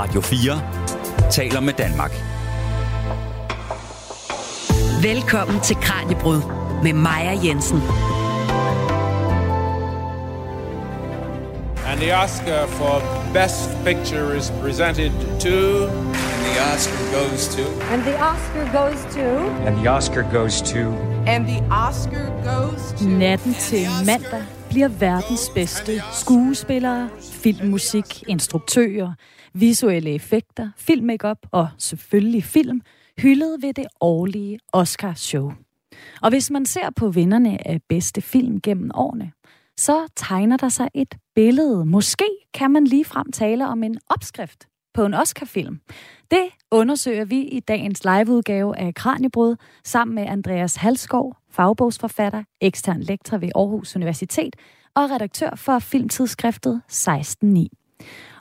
Radio 4 taler med Danmark. Velkommen til Kranjebrud med Maja Jensen. And the Oscar for Best Picture is presented to. And the Oscar goes to. And the Oscar goes to. And the Oscar goes to. And the Oscar goes to. Natten til mandag bliver verdens bedste skuespillere, filmmusik, instruktører, visuelle effekter, filmmakeup og selvfølgelig film hyldet ved det årlige Oscar-show. Og hvis man ser på vinderne af bedste film gennem årene, så tegner der sig et billede. Måske kan man lige frem tale om en opskrift på en Oscar-film. Det undersøger vi i dagens liveudgave af Kranjebrud sammen med Andreas Halskov, fagbogsforfatter, ekstern lektor ved Aarhus Universitet og redaktør for filmtidsskriftet 16.9.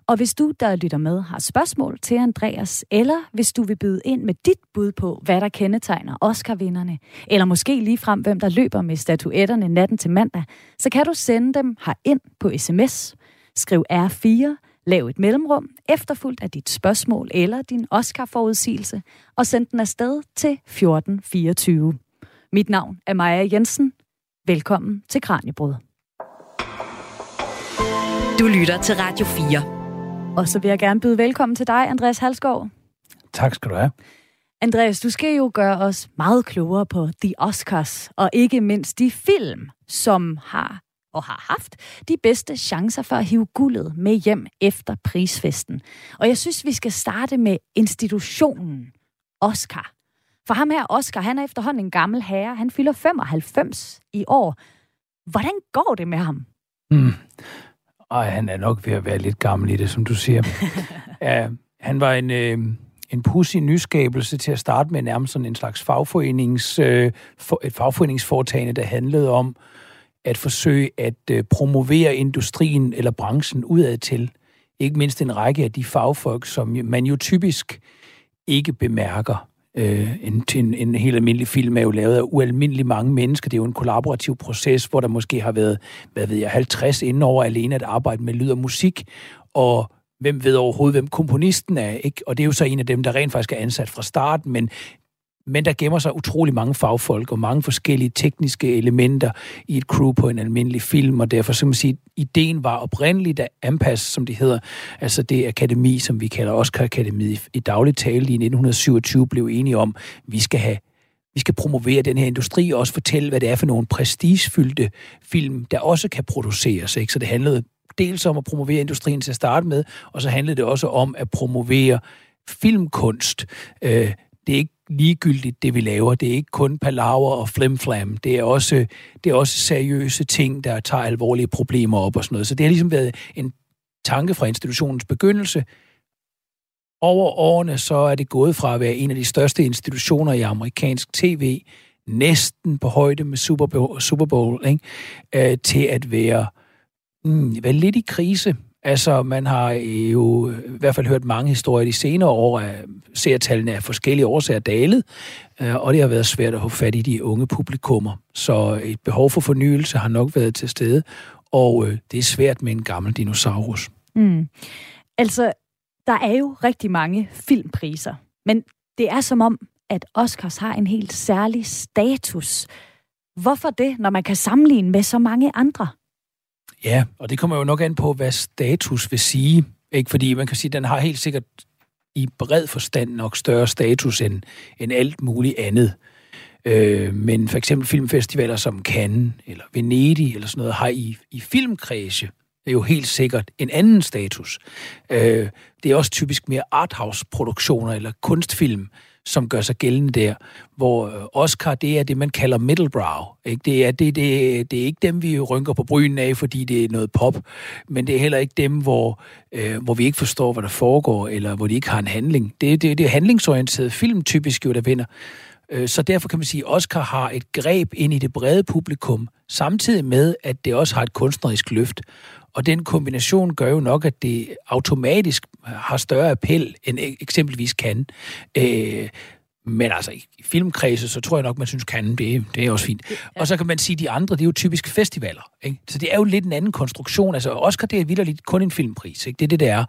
Og hvis du, der lytter med, har spørgsmål til Andreas, eller hvis du vil byde ind med dit bud på, hvad der kendetegner Oscar-vinderne, eller måske lige frem, hvem der løber med statuetterne natten til mandag, så kan du sende dem ind på sms. Skriv R4, lav et mellemrum, efterfulgt af dit spørgsmål eller din Oscar-forudsigelse, og send den afsted til 1424. Mit navn er Maja Jensen. Velkommen til Kranjebrud. Du lytter til Radio 4. Og så vil jeg gerne byde velkommen til dig, Andreas Halskov. Tak skal du have. Andreas, du skal jo gøre os meget klogere på The Oscars, og ikke mindst de film, som har og har haft de bedste chancer for at hive guldet med hjem efter prisfesten. Og jeg synes, vi skal starte med institutionen Oscar. For ham her, Oscar, han er efterhånden en gammel herre. Han fylder 95 i år. Hvordan går det med ham? Hmm. Ej, han er nok ved at være lidt gammel i det, som du siger. ja, han var en, øh, en pussy nyskabelse til at starte med nærmest sådan en slags fagforenings, øh, for, et fagforeningsforetagende, der handlede om at forsøge at øh, promovere industrien eller branchen udad til. Ikke mindst en række af de fagfolk, som man jo typisk ikke bemærker. Øh, en, en, en helt almindelig film er jo lavet af ualmindelig mange mennesker. Det er jo en kollaborativ proces, hvor der måske har været, hvad ved jeg, 50 indover alene at arbejde med lyd og musik, og hvem ved overhovedet, hvem komponisten er, ikke? Og det er jo så en af dem, der rent faktisk er ansat fra starten, men men der gemmer sig utrolig mange fagfolk og mange forskellige tekniske elementer i et crew på en almindelig film, og derfor, som man sige, ideen var oprindeligt at anpasse, som det hedder, altså det akademi, som vi kalder Oscar Akademiet i daglig tale i 1927, blev enige om, vi skal have vi skal promovere den her industri og også fortælle, hvad det er for nogle prestigefyldte film, der også kan produceres. Ikke? Så det handlede dels om at promovere industrien til at starte med, og så handlede det også om at promovere filmkunst. Øh, det er ikke ligegyldigt, det vi laver. Det er ikke kun palaver og flimflam. Det er også, det er også seriøse ting, der tager alvorlige problemer op og sådan noget. Så det har ligesom været en tanke fra institutionens begyndelse. Over årene så er det gået fra at være en af de største institutioner i amerikansk tv, næsten på højde med Super Bowl, Super Bowl ikke? Øh, til at være, mm, være lidt i krise. Altså, man har jo i hvert fald hørt mange historier de senere år, at seertallene af forskellige årsager dalet, øh, og det har været svært at få fat i de unge publikummer. Så et behov for fornyelse har nok været til stede, og øh, det er svært med en gammel dinosaurus. Mm. Altså, der er jo rigtig mange filmpriser, men det er som om, at Oscars har en helt særlig status. Hvorfor det, når man kan sammenligne med så mange andre? Ja, og det kommer jo nok an på, hvad status vil sige. Ikke? Fordi man kan sige, at den har helt sikkert i bred forstand nok større status end, end alt muligt andet. Øh, men for eksempel filmfestivaler som Cannes eller Venedig eller sådan noget har i, i filmkredse er jo helt sikkert en anden status. Øh, det er også typisk mere arthouse-produktioner eller kunstfilm, som gør sig gældende der, hvor øh, Oscar, det er det, man kalder middlebrow. Ikke? Det, er, det, det, det er ikke dem, vi rynker på brynen af, fordi det er noget pop, men det er heller ikke dem, hvor, øh, hvor vi ikke forstår, hvad der foregår, eller hvor de ikke har en handling. Det, det, det er handlingsorienteret film typisk jo, der vinder. Øh, så derfor kan man sige, at Oscar har et greb ind i det brede publikum, samtidig med, at det også har et kunstnerisk løft. Og den kombination gør jo nok, at det automatisk har større appel, end e- eksempelvis kan. Øh, men altså, i filmkredse, så tror jeg nok, man synes, kan det, det er også fint. Ja. Og så kan man sige, at de andre, det er jo typisk festivaler. Ikke? Så det er jo lidt en anden konstruktion. Altså, Oscar, det er vildt kun en filmpris. Ikke? Det er det, det er.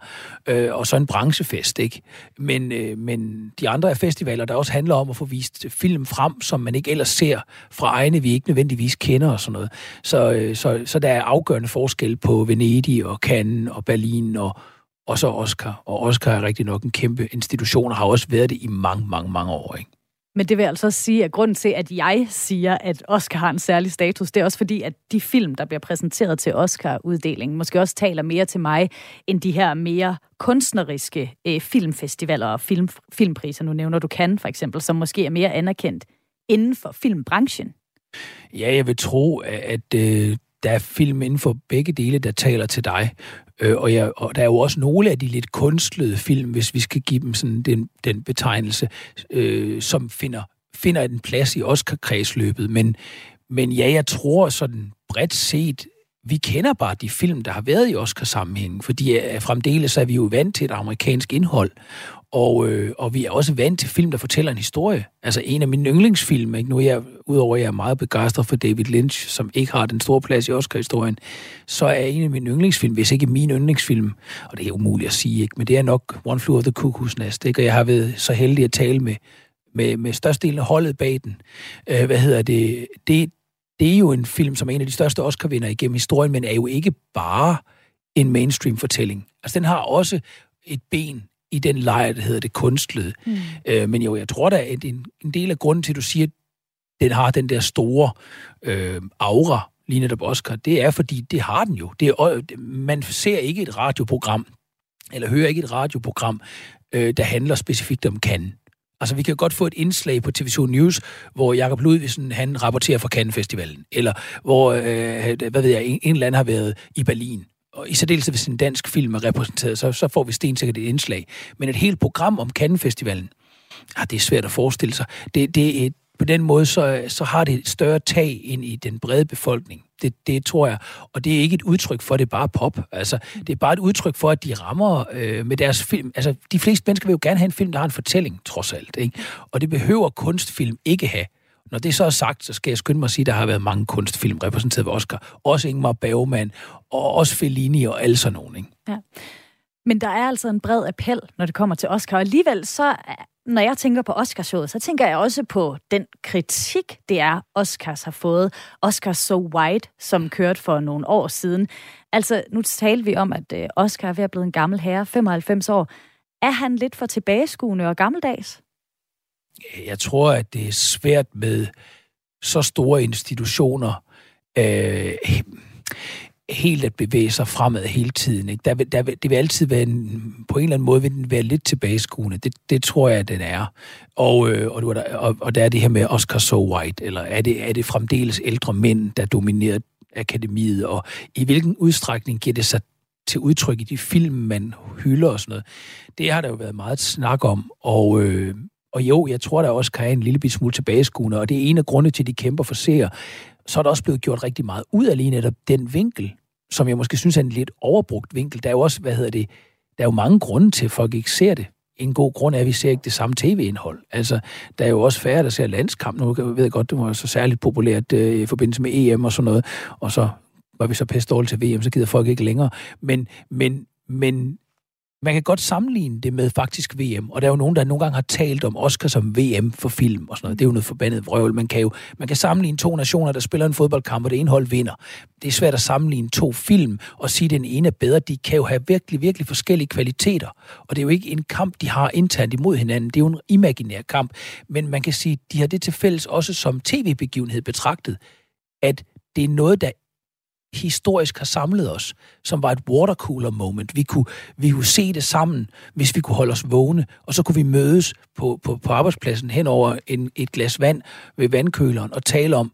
Øh, og så en branchefest. Ikke? Men, øh, men de andre er festivaler, der også handler om at få vist film frem, som man ikke ellers ser fra egne, vi ikke nødvendigvis kender og sådan noget. Så, øh, så, så der er afgørende forskel på Venedig og Cannes og Berlin og, og så Oscar. Og Oscar er rigtig nok en kæmpe institution, og har også været det i mange, mange, mange år. Ikke? Men det vil altså sige, at grunden til, at jeg siger, at Oscar har en særlig status, det er også fordi, at de film, der bliver præsenteret til Oscar-uddelingen, måske også taler mere til mig, end de her mere kunstneriske øh, filmfestivaler og film, filmpriser. Nu nævner du kan for eksempel, som måske er mere anerkendt inden for filmbranchen. Ja, jeg vil tro, at øh, der er film inden for begge dele, der taler til dig. Øh, og, jeg, og der er jo også nogle af de lidt kunstlede film, hvis vi skal give dem sådan den, den betegnelse, øh, som finder, finder en plads i Oscar-kredsløbet. Men, men ja, jeg tror sådan bredt set, vi kender bare de film, der har været i Oscar-sammenhængen, fordi øh, fremdeles er vi jo vant til et amerikansk indhold, og, øh, og vi er også vant til film, der fortæller en historie. Altså en af mine yndlingsfilm, ikke? nu er jeg, udover at jeg er meget begejstret for David Lynch, som ikke har den store plads i Oscar-historien, så er en af mine yndlingsfilm, hvis ikke min yndlingsfilm, og det er umuligt at sige, ikke? men det er nok One Flew of the Cuckoo's Nest, ikke? og jeg har været så heldig at tale med, med, med størstedelen af holdet bag den. Øh, hvad hedder det? det? Det er jo en film, som er en af de største Oscar-vinder igennem historien, men er jo ikke bare en mainstream-fortælling. Altså den har også et ben i den lejr, der hedder det kunstlede. Mm. Øh, men jo, jeg tror da, at en, en del af grunden til, at du siger, at den har den der store øh, aura, lige netop Oscar, det er, fordi det har den jo. Det er, man ser ikke et radioprogram, eller hører ikke et radioprogram, øh, der handler specifikt om Cannes. Altså, vi kan godt få et indslag på TV2 News, hvor Jakob Ludvigsen, han rapporterer fra Cannes Festivalen, eller hvor, øh, hvad ved jeg, en, en eller anden har været i Berlin og i særdeleshed hvis en dansk film er repræsenteret, så, så får vi stensikkert et indslag. Men et helt program om Cannes Festivalen, ah, det er svært at forestille sig. Det, det er et, på den måde, så, så har det et større tag ind i den brede befolkning. Det, det tror jeg. Og det er ikke et udtryk for, at det er bare pop. Altså, det er bare et udtryk for, at de rammer øh, med deres film. Altså, de fleste mennesker vil jo gerne have en film, der har en fortælling, trods alt. Ikke? Og det behøver kunstfilm ikke have. Når det så er sagt, så skal jeg skynde mig at sige, at der har været mange kunstfilm repræsenteret ved Oscar. Også Ingmar Bergman, og også Fellini og alle sådan nogen. Ikke? Ja. Men der er altså en bred appel, når det kommer til Oscar. Og alligevel, så, når jeg tænker på Oscarshowet, så tænker jeg også på den kritik, det er, Oscars har fået. Oscars So White, som kørte for nogle år siden. Altså, nu taler vi om, at øh, Oscar er ved at blive en gammel herre, 95 år. Er han lidt for tilbageskuende og gammeldags? Jeg tror, at det er svært med så store institutioner øh, helt at bevæge sig fremad hele tiden. Ikke? Der, der, det vil altid være en, på en eller anden måde vil den være lidt tilbageskuende. Det, det tror jeg, at den er. Og, øh, og, og, og der er det her med Oscar So White, eller er det, er det fremdeles ældre mænd, der dominerer akademiet, og i hvilken udstrækning giver det sig til udtryk i de film, man hylder og sådan noget. Det har der jo været meget snak om, og, øh, og jo, jeg tror, der også kan have en lille smule tilbageskuende, og det er en af grunde til, at de kæmper for seer. Så er der også blevet gjort rigtig meget ud af lige netop den vinkel, som jeg måske synes er en lidt overbrugt vinkel. Der er jo også, hvad hedder det, der er jo mange grunde til, at folk ikke ser det. En god grund er, at vi ser ikke det samme tv-indhold. Altså, der er jo også færre, der ser landskamp. Nu ved jeg godt, det var så særligt populært øh, i forbindelse med EM og sådan noget. Og så var vi så pæst til VM, så gider folk ikke længere. Men, men, men man kan godt sammenligne det med faktisk VM, og der er jo nogen, der nogle gange har talt om Oscar som VM for film og sådan noget. Det er jo noget forbandet vrøvl. Man kan jo man kan sammenligne to nationer, der spiller en fodboldkamp, og det ene hold vinder. Det er svært at sammenligne to film og sige, at den ene er bedre. De kan jo have virkelig, virkelig forskellige kvaliteter. Og det er jo ikke en kamp, de har internt imod hinanden. Det er jo en imaginær kamp. Men man kan sige, at de har det til fælles også som tv-begivenhed betragtet, at det er noget, der historisk har samlet os, som var et watercooler moment. Vi kunne, vi kunne se det sammen, hvis vi kunne holde os vågne, og så kunne vi mødes på, på, på arbejdspladsen hen over en, et glas vand ved vandkøleren og tale om,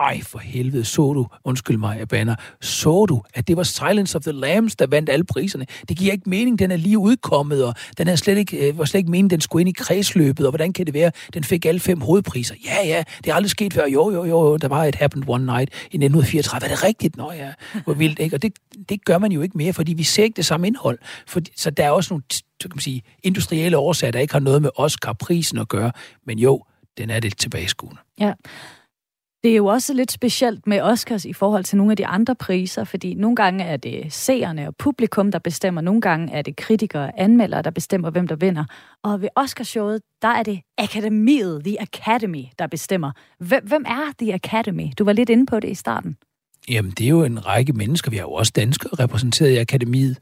ej for helvede, så du, undskyld mig, jeg så du, at det var Silence of the Lambs, der vandt alle priserne. Det giver ikke mening, den er lige udkommet, og den er slet ikke, øh, var slet ikke meningen, den skulle ind i kredsløbet, og hvordan kan det være, den fik alle fem hovedpriser? Ja, ja, det er aldrig sket før. Jo, jo, jo, der var et Happened One Night i 1934. Er det rigtigt? Nå ja, hvor vildt, ikke? Og det, det gør man jo ikke mere, fordi vi ser ikke det samme indhold. For, så der er også nogle så kan man sige, industrielle årsager, der ikke har noget med Oscar-prisen at gøre. Men jo, den er lidt tilbageskuende. Ja. Det er jo også lidt specielt med Oscars i forhold til nogle af de andre priser, fordi nogle gange er det seerne og publikum, der bestemmer, nogle gange er det kritikere og anmeldere, der bestemmer, hvem der vinder. Og ved Oscarshowet, der er det akademiet, The Academy, der bestemmer. Hvem er The Academy? Du var lidt inde på det i starten. Jamen, det er jo en række mennesker. Vi har jo også danskere repræsenteret i akademiet.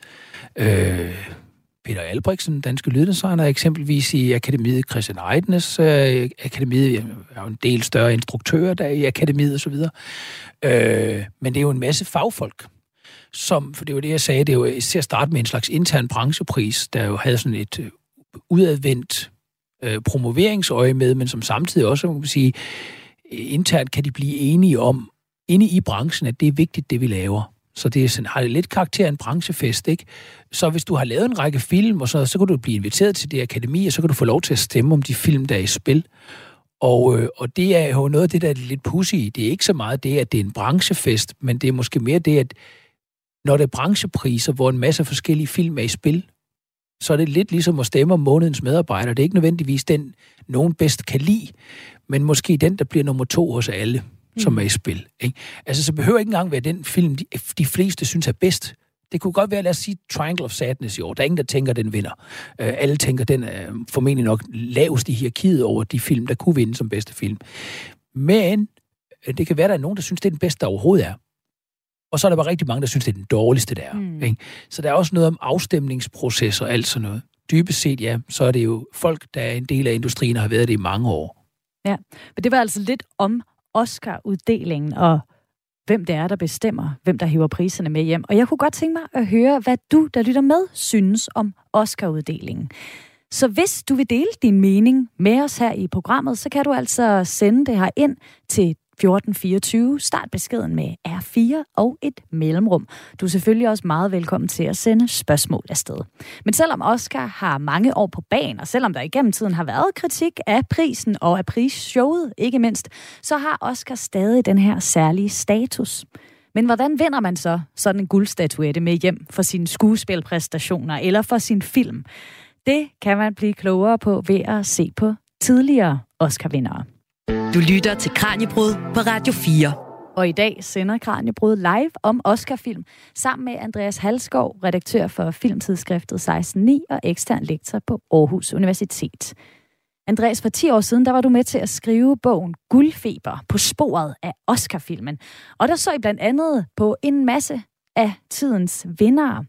Øh, Peter Albrechtsen, danske lyddesigner, eksempelvis i Akademiet, Christian Eidnes øh, Akademiet, jeg jo en del større instruktører der i Akademiet osv. Øh, men det er jo en masse fagfolk, som, for det var det, jeg sagde, det er jo til at starte med en slags intern branchepris, der jo havde sådan et øh, udadvendt øh, promoveringsøje med, men som samtidig også, man kan sige, internt kan de blive enige om, inde i branchen, at det er vigtigt, det vi laver. Så det er sådan, har det lidt karakter af en branchefest, ikke? Så hvis du har lavet en række film, og så, så kan du blive inviteret til det akademi, og så kan du få lov til at stemme om de film, der er i spil. Og, øh, og det er jo noget af det, der er lidt pussy i. Det er ikke så meget det, at det er en branchefest, men det er måske mere det, at når det er branchepriser, hvor en masse forskellige film er i spil, så er det lidt ligesom at stemme om månedens medarbejder. Det er ikke nødvendigvis den, nogen bedst kan lide, men måske den, der bliver nummer to hos alle som mm. er i spil. Ikke? Altså, så behøver ikke engang være den film, de, de fleste synes er bedst. Det kunne godt være, lad os sige, Triangle of Sadness i år. Der er ingen, der tænker, den vinder. Uh, alle tænker, den er formentlig nok lavest i hierarkiet over de film, der kunne vinde som bedste film. Men uh, det kan være, der er nogen, der synes, det er den bedste, der overhovedet er. Og så er der bare rigtig mange, der synes, det er den dårligste, der er. Mm. Ikke? Så der er også noget om afstemningsprocesser og alt sådan noget. Dybest set, ja, så er det jo folk, der er en del af industrien og har været det i mange år. Ja, men det var altså lidt om Oscar-uddelingen, og hvem det er, der bestemmer, hvem der hiver priserne med hjem. Og jeg kunne godt tænke mig at høre, hvad du, der lytter med, synes om Oscar-uddelingen. Så hvis du vil dele din mening med os her i programmet, så kan du altså sende det her ind til 1424. Start beskeden med R4 og et mellemrum. Du er selvfølgelig også meget velkommen til at sende spørgsmål afsted. Men selvom Oscar har mange år på banen, og selvom der igennem tiden har været kritik af prisen og af prisshowet ikke mindst, så har Oscar stadig den her særlige status. Men hvordan vinder man så sådan en guldstatuette med hjem for sine skuespilpræstationer eller for sin film? Det kan man blive klogere på ved at se på tidligere Oscar-vindere. Du lytter til Kranjebrud på Radio 4. Og i dag sender Kranjebrud live om Oscar-film sammen med Andreas Halskov, redaktør for filmtidsskriftet 16.9 og ekstern lektor på Aarhus Universitet. Andreas, for 10 år siden, der var du med til at skrive bogen Guldfeber på sporet af Oscar-filmen. Og der så I blandt andet på en masse af tidens vindere.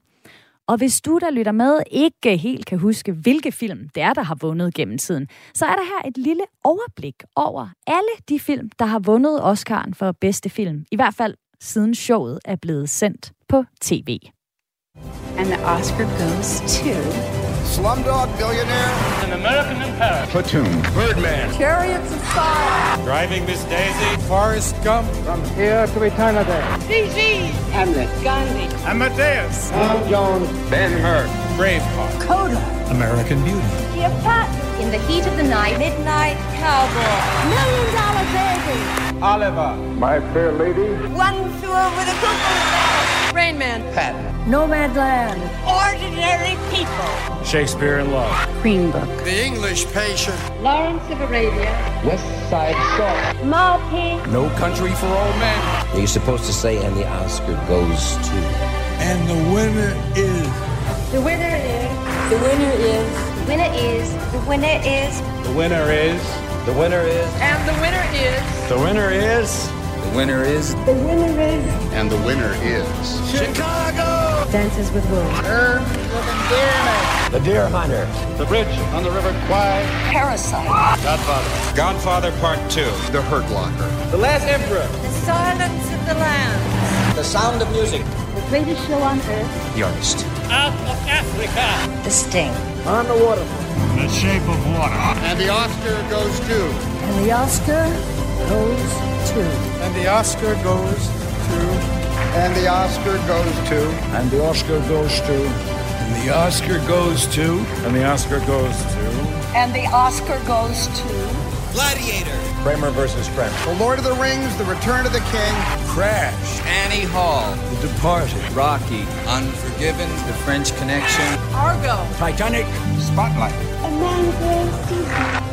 Og hvis du, der lytter med, ikke helt kan huske, hvilke film det er, der har vundet gennem tiden, så er der her et lille overblik over alle de film, der har vundet Oscar'en for bedste film. I hvert fald siden showet er blevet sendt på tv. And the Oscar goes to Slumdog Billionaire. An American in Paris. Platoon. Birdman. Chariots of Fire. Driving Miss Daisy. Forrest Gump. From here to eternity. DG. Hamlet. Gandhi. Amadeus. Tom Jones. Ben Hur. Braveheart. Coda. American Beauty. Cleopatra. In the heat of the night. Midnight Cowboy. Million Dollar Baby. Oliver. My Fair Lady. One flew over the cuckoo's nest. Rain Man. Patton. Nomadland. Ordinary people. Shakespeare in Love. Green Book. The English Patient. Lawrence of Arabia. West Side Story. Maltese. No Country for Old Men. You're supposed to say, and the Oscar goes to. And the winner is. The winner is. The winner is. The winner is. The winner is. The winner is. The winner is. And the winner is. The winner is. The winner is. The winner is. And the winner is. Chicago! Dances with Wolves. The Deer Hunter. The Bridge on the River Kwai. Parasite. Godfather. Godfather Part 2. The Hurt Locker. The Last Emperor. The Silence of the Lambs. The Sound of Music. The greatest show on earth. The Artist. Out of Africa. The Sting. On the Water. The Shape of Water. And the Oscar goes to. And the Oscar goes to. And the Oscar goes to. And the Oscar goes to. And the Oscar goes to. And the Oscar goes to. And the Oscar goes to. And the Oscar goes to. Gladiator. Kramer versus Kramer. The Lord of the Rings, The Return of the King. Crash. Annie Hall. The Departed. Rocky. Unforgiven. The French Connection. Argo. Titanic. Spotlight.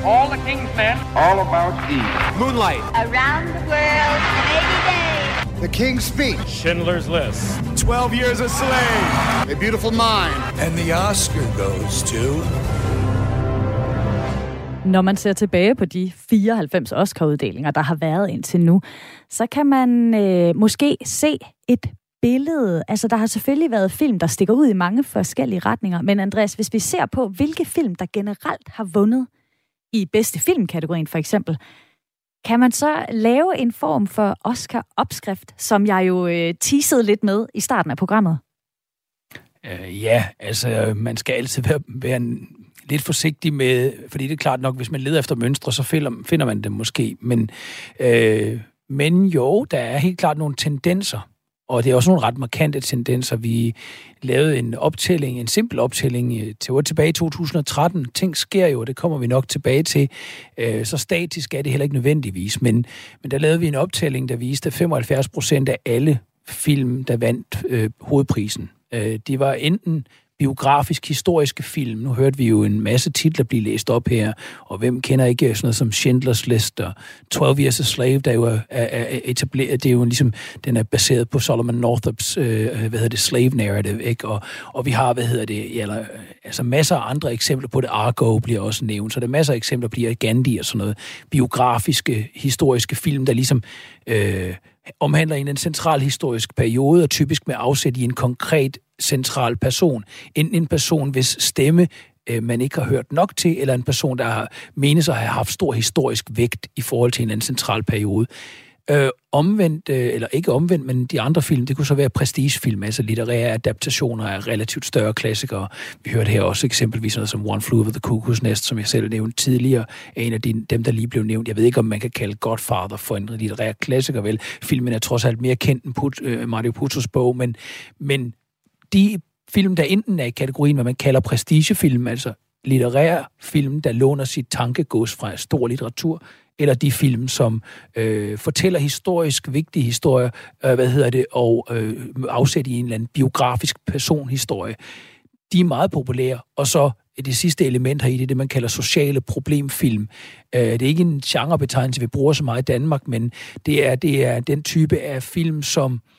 All the King's Men. All About Eve. Moonlight. Around the world in 80 days. The King's Speech. Schindler's List. 12 Years a Slave. A Beautiful Mind. And the Oscar goes to. Når man ser tilbage på de 94 Oscar-uddelinger, der har været indtil nu, så kan man øh, måske se et billede. Altså, der har selvfølgelig været film, der stikker ud i mange forskellige retninger. Men Andreas, hvis vi ser på, hvilke film, der generelt har vundet i bedste filmkategorien for eksempel, kan man så lave en form for Oscar-opskrift, som jeg jo øh, teasede lidt med i starten af programmet? Øh, ja, altså man skal altid være, være en, lidt forsigtig med, fordi det er klart nok, hvis man leder efter mønstre, så finder, finder man dem måske. Men, øh, men jo, der er helt klart nogle tendenser, og det er også nogle ret markante tendenser. Vi lavede en optælling, en simpel optælling øh, til tilbage i 2013. Ting sker jo, og det kommer vi nok tilbage til. Øh, så statisk er det heller ikke nødvendigvis, men, men der lavede vi en optælling, der viste, at 75 procent af alle film, der vandt øh, hovedprisen, øh, de var enten biografisk historiske film. Nu hørte vi jo en masse titler blive læst op her, og hvem kender ikke sådan noget som Schindlers List og 12 Years a Slave, der jo er, er, er etableret, det er jo ligesom, den er baseret på Solomon Northups, øh, øh hvad hedder det, slave narrative, ikke? Og, og vi har, hvad hedder det, eller, altså masser af andre eksempler på det, Argo bliver også nævnt, så der er masser af eksempler på Gandhi og sådan noget, biografiske, historiske film, der ligesom øh, omhandler en, en central historisk periode, og typisk med afsæt i en konkret central person. Enten en person, hvis stemme øh, man ikke har hørt nok til, eller en person, der har menes at have haft stor historisk vægt i forhold til en anden central periode. Øh, omvendt, øh, eller ikke omvendt, men de andre film, det kunne så være prestigefilm, altså litterære adaptationer af relativt større klassikere. Vi hørte her også eksempelvis noget som One Flew Over the Cuckoo's Nest, som jeg selv nævnte tidligere, er en af de, dem, der lige blev nævnt. Jeg ved ikke, om man kan kalde Godfather for en litterær klassiker, vel? Filmen er trods alt mere kendt end Put, øh, Mario Putos bog, men, men de film, der enten er i kategorien, hvad man kalder prestigefilm, altså litterære film, der låner sit tankegods fra stor litteratur, eller de film, som øh, fortæller historisk vigtige historier, øh, hvad hedder det, og øh, afsæt i en eller anden biografisk personhistorie. De er meget populære, og så det sidste element her i det, det man kalder sociale problemfilm. Øh, det er ikke en genrebetegnelse, vi bruger så meget i Danmark, men det er, det er den type af film, som øh,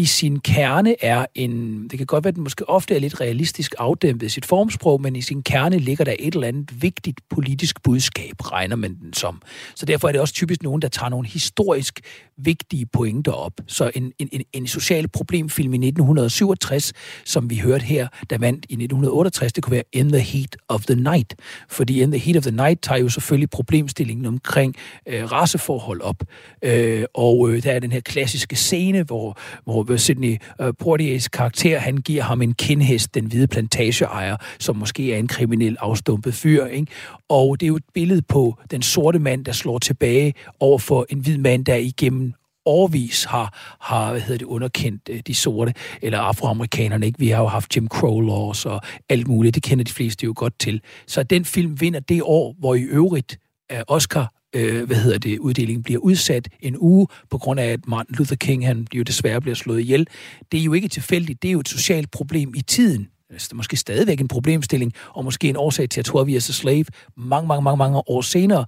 i sin kerne er en, det kan godt være, at den måske ofte er lidt realistisk afdæmpet i sit formsprog, men i sin kerne ligger der et eller andet vigtigt politisk budskab, regner man den som. Så derfor er det også typisk nogen, der tager nogle historisk vigtige pointer op. Så en, en, en, en social problemfilm i 1967, som vi hørte her, der vandt i 1968, det kunne være In the Heat of the Night. Fordi In the Heat of the Night tager jo selvfølgelig problemstillingen omkring øh, raceforhold op. Øh, og øh, der er den her klassiske scene, hvor, hvor Sidney øh, Portiers karakter, han giver ham en kindhest, den hvide plantageejer, som måske er en kriminel afstumpet fyr. Ikke? Og det er jo et billede på den sorte mand, der slår tilbage over for en hvid mand, der igennem årvis har, har hvad hedder det, underkendt øh, de sorte, eller afroamerikanerne. Ikke? Vi har jo haft Jim Crow laws og alt muligt. Det kender de fleste jo godt til. Så den film vinder det år, hvor i øvrigt øh, Oscar øh, hvad hedder det, uddelingen bliver udsat en uge, på grund af, at Martin Luther King, han jo desværre bliver slået ihjel. Det er jo ikke tilfældigt, det er jo et socialt problem i tiden. Altså, det er måske stadigvæk en problemstilling, og måske en årsag til, at 12 Years a Slave mange, mange, mange, mange år senere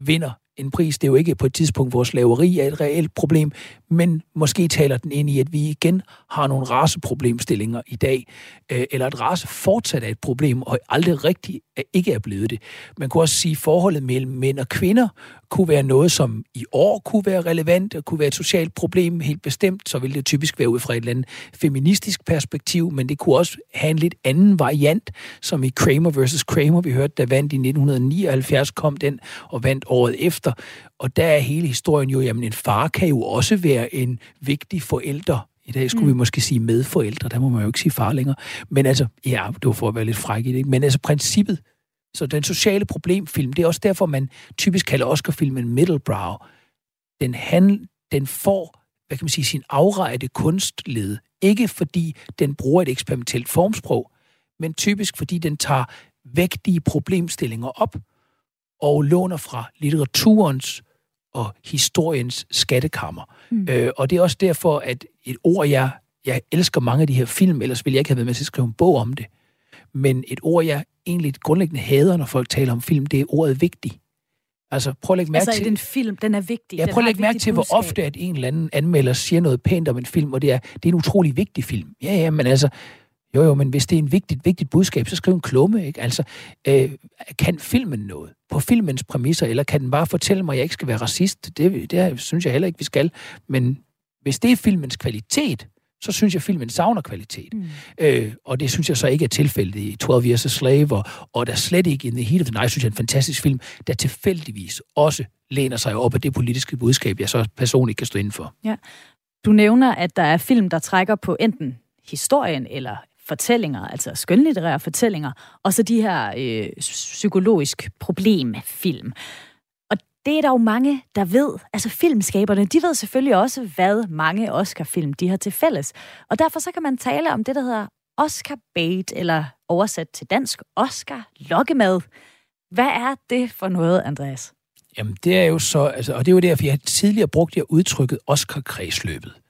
vinder en pris. Det er jo ikke på et tidspunkt, hvor slaveri er et reelt problem, men måske taler den ind i, at vi igen har nogle raceproblemstillinger i dag, øh, eller at race fortsat er et problem, og aldrig rigtigt ikke er blevet det. Man kunne også sige, at forholdet mellem mænd og kvinder kunne være noget, som i år kunne være relevant, og kunne være et socialt problem helt bestemt, så ville det typisk være ud fra et eller andet feministisk perspektiv, men det kunne også have en lidt anden variant, som i Kramer versus Kramer, vi hørte, der vandt i 1979, kom den og vandt året efter. Og der er hele historien jo, jamen en far kan jo også være en vigtig forælder i dag skulle mm. vi måske sige medforældre, der må man jo ikke sige far længere. Men altså, ja, det var for at være lidt fræk i det, men altså princippet, så den sociale problemfilm, det er også derfor, man typisk kalder Oscar-filmen middlebrow. den, han, den får, hvad kan man sige, sin afrejde kunstled. Ikke fordi den bruger et eksperimentelt formsprog, men typisk fordi den tager vægtige problemstillinger op og låner fra litteraturens og historiens skattekammer. Mm. Øh, og det er også derfor, at et ord, jeg, jeg elsker mange af de her film, ellers ville jeg ikke have været med til at skrive en bog om det. Men et ord, jeg egentlig grundlæggende hader, når folk taler om film, det er ordet vigtig. Altså, prøv at lægge mærke altså, til... den film, den er vigtig. Ja, prøv at lægge mærke til, hvor ofte at en eller anden anmelder siger noget pænt om en film, og det er, det er en utrolig vigtig film. Ja, ja, men altså, jo, jo, men hvis det er en vigtigt, vigtigt budskab, så skriv en klumme, ikke? Altså, øh, kan filmen noget på filmens præmisser, eller kan den bare fortælle mig, at jeg ikke skal være racist? Det, det synes jeg heller ikke, vi skal. Men hvis det er filmens kvalitet, så synes jeg, at filmen savner kvalitet. Mm. Øh, og det synes jeg så ikke er tilfældet i 12 Years a Slave, og, og der slet ikke in the heat of the night, synes jeg er en fantastisk film, der tilfældigvis også læner sig op af det politiske budskab, jeg så personligt kan stå inden for. Ja. Du nævner, at der er film, der trækker på enten historien eller fortællinger, altså skønlitterære fortællinger, og så de her øh, psykologisk problemfilm. Og det er der jo mange, der ved. Altså filmskaberne, de ved selvfølgelig også, hvad mange Oscar-film de har til fælles. Og derfor så kan man tale om det, der hedder Oscar bait, eller oversat til dansk Oscar lokkemad. Hvad er det for noget, Andreas? Jamen, det er jo så, altså, og det er jo derfor, jeg tidligere brugte jeg udtrykket Oscar-kredsløbet.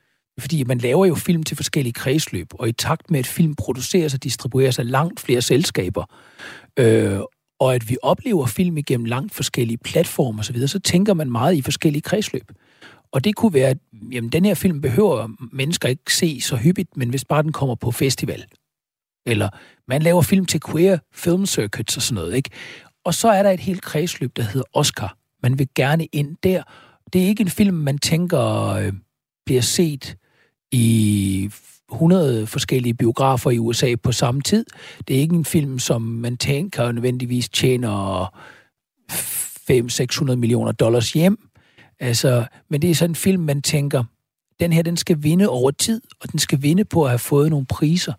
Fordi man laver jo film til forskellige kredsløb, og i takt med, at film produceres og distribueres af langt flere selskaber, øh, og at vi oplever film igennem langt forskellige platformer osv., så, videre, så tænker man meget i forskellige kredsløb. Og det kunne være, at jamen, den her film behøver mennesker ikke se så hyppigt, men hvis bare den kommer på festival. Eller man laver film til queer film circuits og sådan noget, ikke? Og så er der et helt kredsløb, der hedder Oscar. Man vil gerne ind der. Det er ikke en film, man tænker øh, bliver set i 100 forskellige biografer i USA på samme tid. Det er ikke en film, som man tænker nødvendigvis tjener 500-600 millioner dollars hjem. Altså, men det er sådan en film, man tænker, den her, den skal vinde over tid, og den skal vinde på at have fået nogle priser.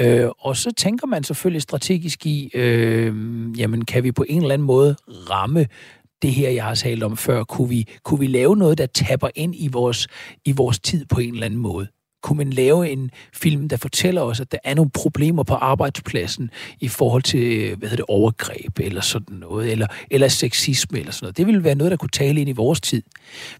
Øh, og så tænker man selvfølgelig strategisk i, øh, jamen kan vi på en eller anden måde ramme det her, jeg har talt om før? Kunne vi, kunne vi lave noget, der tapper ind i vores, i vores tid på en eller anden måde? Kunne man lave en film, der fortæller os, at der er nogle problemer på arbejdspladsen i forhold til hvad hedder det, overgreb eller sådan noget, eller, eller sexisme eller sådan noget. Det ville være noget, der kunne tale ind i vores tid.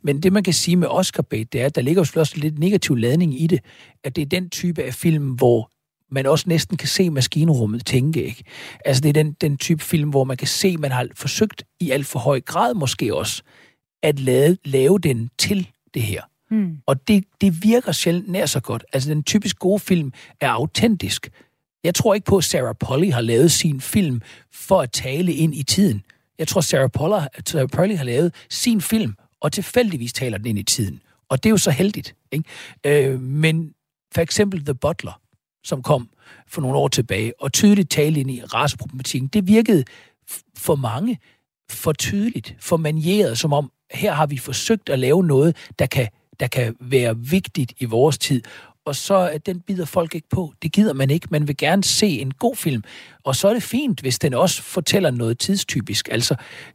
Men det, man kan sige med Oscar bait, det er, at der ligger jo også lidt negativ ladning i det, at det er den type af film, hvor man også næsten kan se maskinrummet tænke, ikke? Altså, det er den, den type film, hvor man kan se, man har forsøgt i alt for høj grad måske også, at lave, lave den til det her. Mm. Og det, det virker sjældent nær så godt. Altså, den typisk gode film er autentisk. Jeg tror ikke på, at Sarah Polly har lavet sin film for at tale ind i tiden. Jeg tror, Sarah Polly, Sarah Polly har lavet sin film, og tilfældigvis taler den ind i tiden. Og det er jo så heldigt. Ikke? Øh, men for eksempel The Butler, som kom for nogle år tilbage, og tydeligt talte ind i raceproblematikken, det virkede for mange for tydeligt, for manieret, som om her har vi forsøgt at lave noget, der kan, der kan være vigtigt i vores tid, og så øh, den bider folk ikke på. Det gider man ikke. Man vil gerne se en god film, og så er det fint, hvis den også fortæller noget tidstypisk. Altså,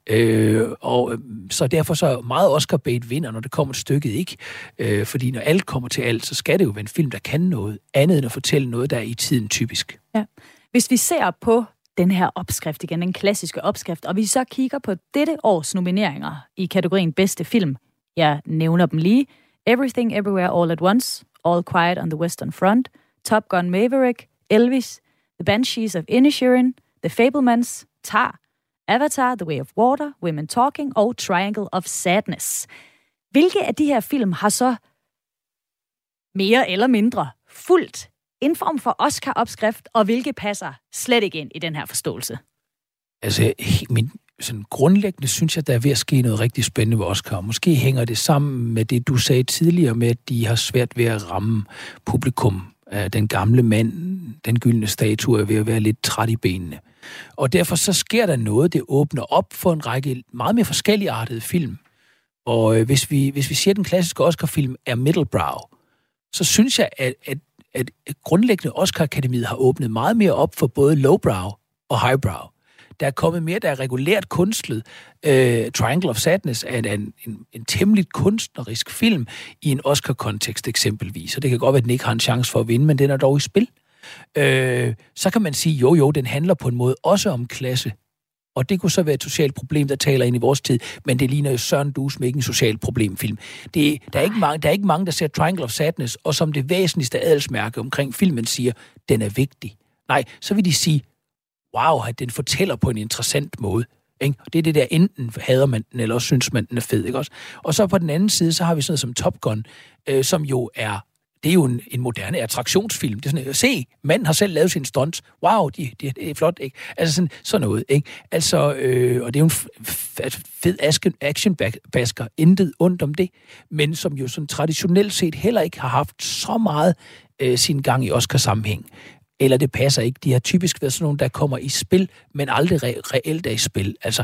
øh, og øh, så derfor så meget Oscar bait vinder, når det kommer et stykke, ikke. Øh, fordi når alt kommer til alt, så skal det jo være en film, der kan noget andet end at fortælle noget, der er i tiden typisk. Ja. Hvis vi ser på den her opskrift igen, den klassiske opskrift, og vi så kigger på dette års nomineringer i kategorien bedste film. Jeg nævner dem lige. Everything Everywhere All at Once, All Quiet on the Western Front, Top Gun Maverick, Elvis, The Banshees of Inisherin, The Fablemans, Tar, Avatar, The Way of Water, Women Talking og Triangle of Sadness. Hvilke af de her film har så mere eller mindre fuldt en form for Oscar-opskrift, og hvilke passer slet ikke ind i den her forståelse? Altså, min, sådan grundlæggende synes jeg, der er ved at ske noget rigtig spændende ved Oscar. Måske hænger det sammen med det, du sagde tidligere, med at de har svært ved at ramme publikum. Øh, den gamle mand, den gyldne statue, er ved at være lidt træt i benene. Og derfor så sker der noget, det åbner op for en række meget mere forskellige artede film. Og øh, hvis, vi, hvis vi siger, at den klassiske Oscar-film er middlebrow, så synes jeg, at, at, at grundlæggende Oscar-akademiet har åbnet meget mere op for både lowbrow og highbrow der er kommet mere, der er regulært kunstlet. Øh, Triangle of Sadness er en, en, en temmelig kunstnerisk film i en Oscar-kontekst eksempelvis, og det kan godt være, at den ikke har en chance for at vinde, men den er dog i spil. Øh, så kan man sige, jo jo, den handler på en måde også om klasse, og det kunne så være et socialt problem, der taler ind i vores tid, men det ligner jo Søren Dus med ikke en social problemfilm. Det, der, er ikke mange, der er ikke mange, der ser Triangle of Sadness, og som det væsentligste adelsmærke omkring filmen siger, den er vigtig. Nej, så vil de sige, wow, at den fortæller på en interessant måde. Ikke? Og det er det der, enten hader man den, eller også synes man, den er fed. Ikke også? Og så på den anden side, så har vi sådan noget som Top Gun, øh, som jo er det er jo en, en moderne attraktionsfilm. Det er sådan, se, manden har selv lavet sin stunts. Wow, det de, de er flot, ikke? Altså sådan, sådan noget, ikke? Altså, øh, og det er jo en altså fed actionbasker, intet ondt om det, men som jo sådan traditionelt set heller ikke har haft så meget øh, sin gang i Oscar-sammenhæng. Eller det passer ikke. De har typisk været sådan nogle, der kommer i spil, men aldrig re- reelt er i spil. Altså,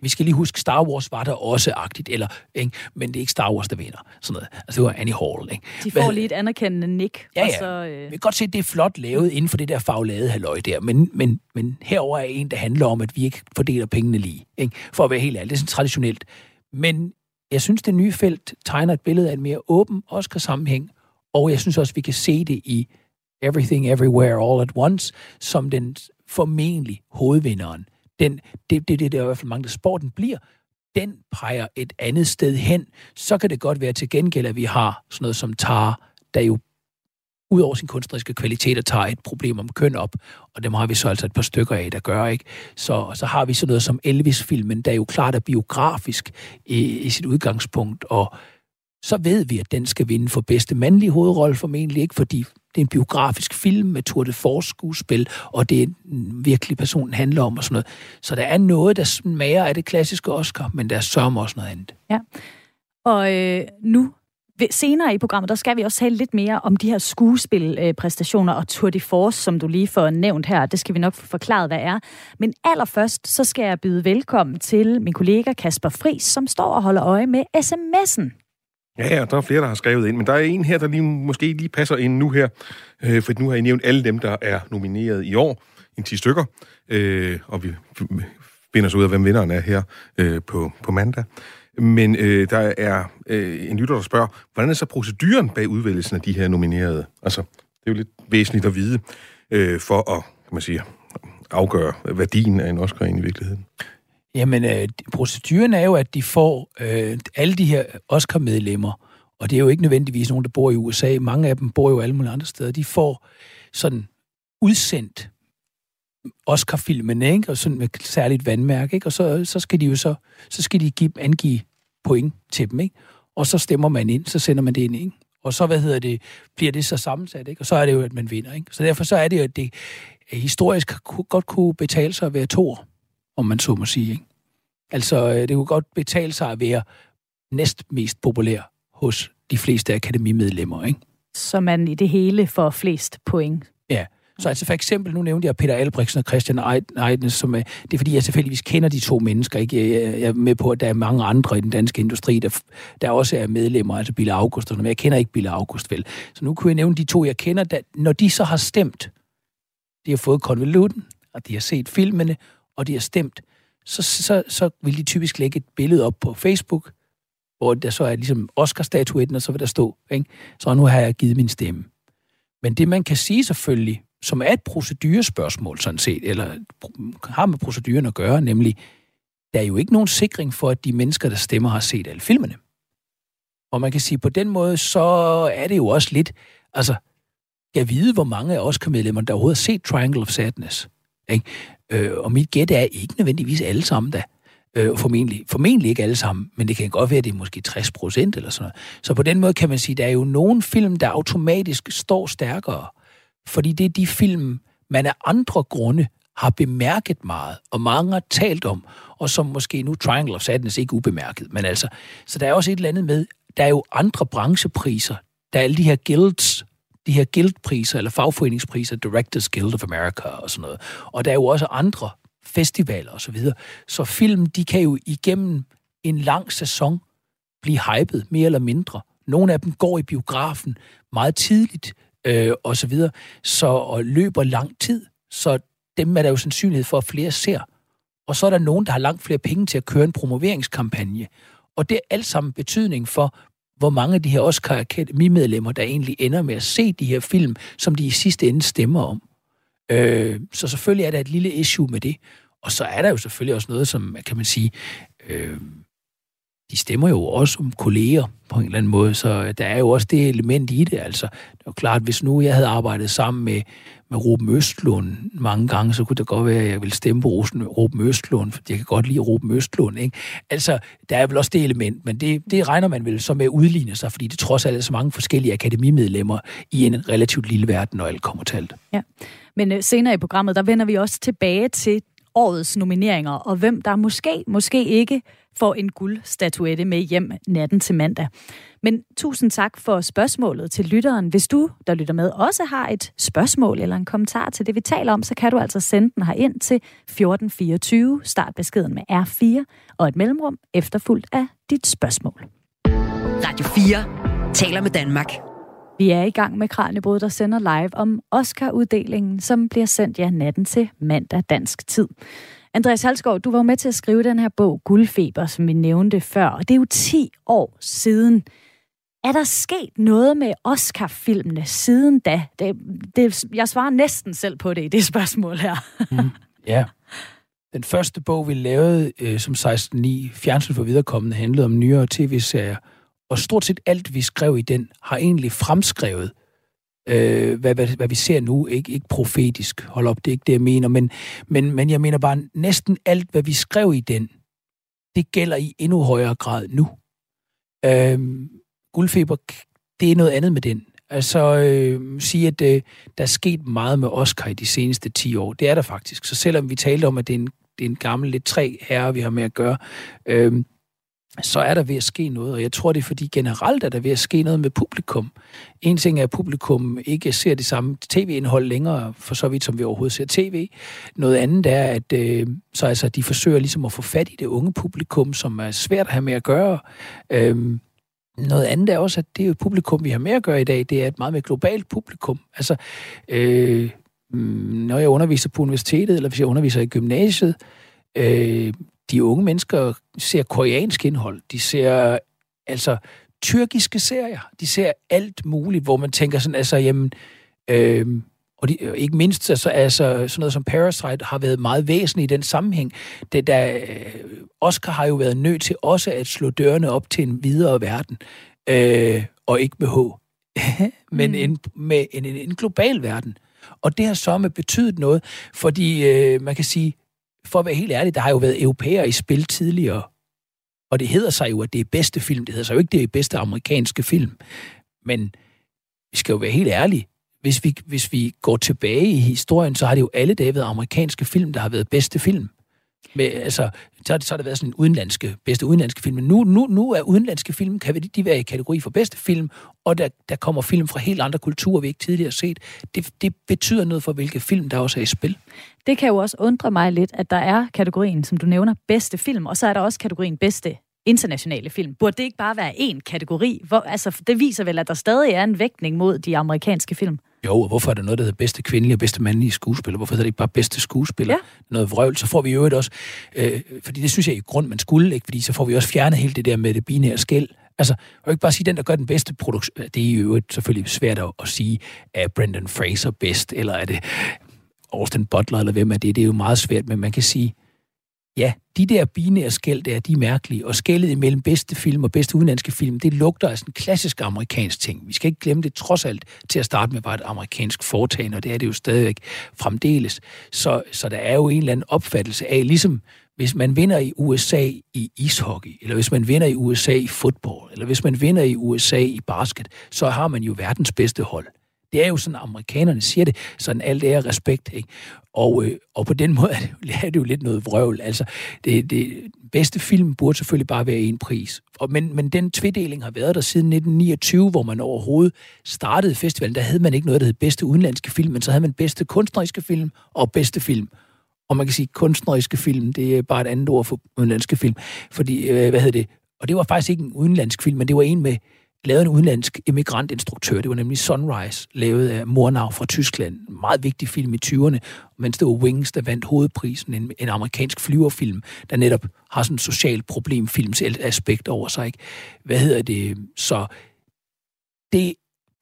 vi skal lige huske, Star Wars var der også agtigt, eller, ikke? men det er ikke Star Wars, der vinder. Sådan noget. Altså, det var Annie Hall. Ikke? De får Hvad? lige et anerkendende nik. Ja, ja. Og så, øh... Vi kan godt se, at det er flot lavet inden for det der faglade halløj der, men, men, men herover er en, der handler om, at vi ikke fordeler pengene lige. Ikke? For at være helt ærlig, det er sådan traditionelt. Men jeg synes, det nye felt tegner et billede af en mere åben Oscar-sammenhæng, og jeg synes også, vi kan se det i Everything Everywhere All at Once, som den formentlig hovedvinderen. Den, det, det, det, det er i hvert fald mange, der sporten bliver, den peger et andet sted hen, så kan det godt være til gengæld, at vi har sådan noget som Tar, der jo ud over sin kunstneriske kvaliteter tager et problem om køn op, og dem har vi så altså et par stykker af, der gør, ikke? Så, så har vi sådan noget som Elvis-filmen, der jo klart er biografisk i, i sit udgangspunkt, og så ved vi, at den skal vinde for bedste mandlige hovedrolle formentlig ikke, fordi det er en biografisk film med Tour de Force skuespil, og det er en virkelig person, den handler om og sådan noget. Så der er noget, der smager af det klassiske Oscar, men der sørger også noget andet. Ja, og øh, nu senere i programmet, der skal vi også tale lidt mere om de her skuespilpræstationer og Tour de Force, som du lige får nævnt her. Det skal vi nok få forklaret, hvad er. Men allerførst, så skal jeg byde velkommen til min kollega Kasper Fri, som står og holder øje med sms'en. Ja, ja, der er flere, der har skrevet ind, men der er en her, der lige, måske lige passer ind nu her, øh, for nu har I nævnt alle dem, der er nomineret i år, en 10 stykker, øh, og vi finder så ud af, hvem vinderen er her øh, på, på mandag. Men øh, der er øh, en lytter, der spørger, hvordan er så proceduren bag udvælgelsen af de her nominerede? Altså, det er jo lidt væsentligt at vide øh, for at, kan man sige, afgøre værdien af en Oscar i virkeligheden. Jamen, øh, proceduren er jo, at de får øh, alle de her Oscar-medlemmer, og det er jo ikke nødvendigvis nogen, der bor i USA. Mange af dem bor jo alle mulige andre steder. De får sådan udsendt Oscar-filmen, ikke? Og sådan med særligt vandmærke, ikke? Og så, så skal de jo så, så skal de give, angive point til dem, ikke? Og så stemmer man ind, så sender man det ind, ikke? Og så, hvad hedder det, bliver det så sammensat, ikke? Og så er det jo, at man vinder, ikke? Så derfor så er det jo, at det historisk godt kunne betale sig at være to år om man så må sige. Ikke? Altså, øh, det kunne godt betale sig at være næst mest populær hos de fleste akademimedlemmer, ikke? Så man i det hele får flest point. Ja. Så altså for eksempel, nu nævnte jeg Peter Albrechtsen og Christian Eidnes, som er, det er fordi, jeg selvfølgelig kender de to mennesker. Ikke? Jeg er med på, at der er mange andre i den danske industri, der, der også er medlemmer, altså Bille August, men jeg kender ikke Bille August vel. Så nu kunne jeg nævne de to, jeg kender, der, når de så har stemt, de har fået konvolutten, og de har set filmene, og de har stemt, så, så, så vil de typisk lægge et billede op på Facebook, hvor der så er ligesom Oscar-statuetten, og så vil der stå, ikke? så nu har jeg givet min stemme. Men det, man kan sige selvfølgelig, som er et procedurespørgsmål sådan set, eller har med proceduren at gøre, nemlig, der er jo ikke nogen sikring for, at de mennesker, der stemmer, har set alle filmene. Og man kan sige, på den måde, så er det jo også lidt, altså, jeg vide, hvor mange af Oscar-medlemmer, der overhovedet har set Triangle of Sadness. Ikke? Øh, og mit gæt er ikke nødvendigvis alle sammen da. Øh, formentlig, formentlig ikke alle sammen, men det kan godt være, at det er måske 60 procent eller sådan noget. Så på den måde kan man sige, at der er jo nogle film, der automatisk står stærkere, fordi det er de film, man af andre grunde har bemærket meget, og mange har talt om, og som måske nu Triangle of Sadness ikke ubemærket, men altså, så der er også et eller andet med, der er jo andre branchepriser, der er alle de her guilds, de her guildpriser, eller fagforeningspriser, Directors Guild of America og sådan noget. Og der er jo også andre festivaler og så videre. Så film, de kan jo igennem en lang sæson blive hypet, mere eller mindre. Nogle af dem går i biografen meget tidligt, øh, og så videre, så og løber lang tid. Så dem er der jo sandsynlighed for, at flere ser. og så er der nogen, der har langt flere penge til at køre en promoveringskampagne. Og det er alt sammen betydning for, hvor mange af de her Oscar Akademi-medlemmer, der egentlig ender med at se de her film, som de i sidste ende stemmer om. Øh, så selvfølgelig er der et lille issue med det. Og så er der jo selvfølgelig også noget, som, kan man sige, øh, de stemmer jo også om kolleger på en eller anden måde, så der er jo også det element i det. Altså, det er klart, hvis nu jeg havde arbejdet sammen med, med Ruben Østlund mange gange, så kunne det godt være, at jeg ville stemme på Ruben Østlund, for jeg kan godt lide Ruben Østlund. Ikke? Altså, der er vel også det element, men det, det regner man vel så med at udligne sig, fordi det trods alt er så mange forskellige akademimedlemmer i en relativt lille verden, når alt kommer til. Ja. Men øh, senere i programmet, der vender vi også tilbage til årets nomineringer, og hvem der måske, måske ikke får en guldstatuette med hjem natten til mandag. Men tusind tak for spørgsmålet til lytteren. Hvis du, der lytter med, også har et spørgsmål eller en kommentar til det, vi taler om, så kan du altså sende den her ind til 1424. Start beskeden med R4 og et mellemrum efterfulgt af dit spørgsmål. Radio 4 taler med Danmark. Vi er i gang med Kranjebrud, der sender live om Oscar-uddelingen, som bliver sendt ja natten til mandag dansk tid. Andreas Halsgaard, du var med til at skrive den her bog, Guldfeber, som vi nævnte før, og det er jo 10 år siden. Er der sket noget med Oscar-filmene siden da? Det, det, jeg svarer næsten selv på det i det spørgsmål her. mm, ja. Den første bog, vi lavede øh, som 16.9, Fjernsyn for viderekommende, handlede om nyere tv-serier. Og stort set alt, vi skrev i den, har egentlig fremskrevet, øh, hvad, hvad, hvad vi ser nu. Ikke, ikke profetisk, hold op, det er ikke det, jeg mener. Men, men, men jeg mener bare, næsten alt, hvad vi skrev i den, det gælder i endnu højere grad nu. Øh, guldfeber, det er noget andet med den. Altså, øh, sige, at øh, der er sket meget med Oscar i de seneste 10 år. Det er der faktisk. Så selvom vi talte om, at det er en, det er en gammel, lidt træ herre, vi har med at gøre, øh, så er der ved at ske noget, og jeg tror, det er fordi generelt er der ved at ske noget med publikum. En ting er, at publikum ikke ser det samme tv-indhold længere, for så vidt som vi overhovedet ser tv. Noget andet er, at øh, så altså, de forsøger ligesom at få fat i det unge publikum, som er svært at have med at gøre. Øh, noget andet er også, at det er publikum, vi har med at gøre i dag, det er et meget mere globalt publikum. Altså, øh, mm, når jeg underviser på universitetet, eller hvis jeg underviser i gymnasiet, øh, de unge mennesker ser koreansk indhold. De ser altså tyrkiske serier. De ser alt muligt, hvor man tænker sådan, altså, jamen, øh, og de, ikke mindst altså, altså, sådan noget som Parasite har været meget væsentligt i den sammenhæng. Det, der, øh, Oscar har jo været nødt til også at slå dørene op til en videre verden, øh, og ikke med H, men mm. en, med en, en, en global verden. Og det har så med betydet noget, fordi øh, man kan sige, for at være helt ærlig, der har jo været europæer i spil tidligere, og det hedder sig jo, at det er bedste film. Det hedder sig jo ikke, det er bedste amerikanske film. Men vi skal jo være helt ærlige. Hvis vi, hvis vi går tilbage i historien, så har det jo alle dage været amerikanske film, der har været bedste film. Med, altså, så har, det, så har det været sådan en udenlandske, bedste udenlandske film. Men nu, nu, nu er udenlandske film, kan de være i kategori for bedste film, og der, der kommer film fra helt andre kulturer, vi ikke tidligere har set. Det, det betyder noget for, hvilke film, der også er i spil. Det kan jo også undre mig lidt, at der er kategorien, som du nævner, bedste film, og så er der også kategorien bedste internationale film. Burde det ikke bare være én kategori? Hvor, altså, det viser vel, at der stadig er en vægtning mod de amerikanske film. Jo, og hvorfor er der noget, der hedder bedste kvindelige og bedste mandlige skuespiller? Hvorfor hedder det ikke bare bedste skuespiller? Ja. Noget vrøvl, så får vi jo også, øh, fordi det synes jeg i grund, man skulle, ikke? fordi så får vi også fjernet helt det der med det binære skæld. Altså, jeg ikke bare sige, den, der gør den bedste produktion, det er jo selvfølgelig svært at, at sige, er Brendan Fraser bedst, eller er det Austin Butler, eller hvem er det? Det er jo meget svært, men man kan sige, ja, de der binære skæld der, de er mærkelige, og skældet imellem bedste film og bedste udenlandske film, det lugter af sådan en klassisk amerikansk ting. Vi skal ikke glemme det trods alt til at starte med bare et amerikansk foretagende, og det er det jo stadigvæk fremdeles. Så, så der er jo en eller anden opfattelse af, ligesom hvis man vinder i USA i ishockey, eller hvis man vinder i USA i fodbold, eller hvis man vinder i USA i basket, så har man jo verdens bedste hold. Det er jo sådan, amerikanerne siger det, sådan alt er respekt. Ikke? Og, øh, og på den måde er det, er det jo lidt noget vrøvl. Altså, det, det bedste film burde selvfølgelig bare være en pris. Og, men, men den tvedeling har været der siden 1929, hvor man overhovedet startede festivalen. Der havde man ikke noget, der hed bedste udenlandske film, men så havde man bedste kunstneriske film og bedste film. Og man kan sige, kunstneriske film, det er bare et andet ord for udenlandske film. Fordi, øh, hvad hedder det? Og det var faktisk ikke en udenlandsk film, men det var en med lavet en udenlandsk emigrantinstruktør. Det var nemlig Sunrise, lavet af Murnau fra Tyskland. En meget vigtig film i 20'erne, mens det var Wings, der vandt hovedprisen. En, en amerikansk flyverfilm, der netop har sådan en social problemfilms aspekt over sig. Ikke? Hvad hedder det? Så det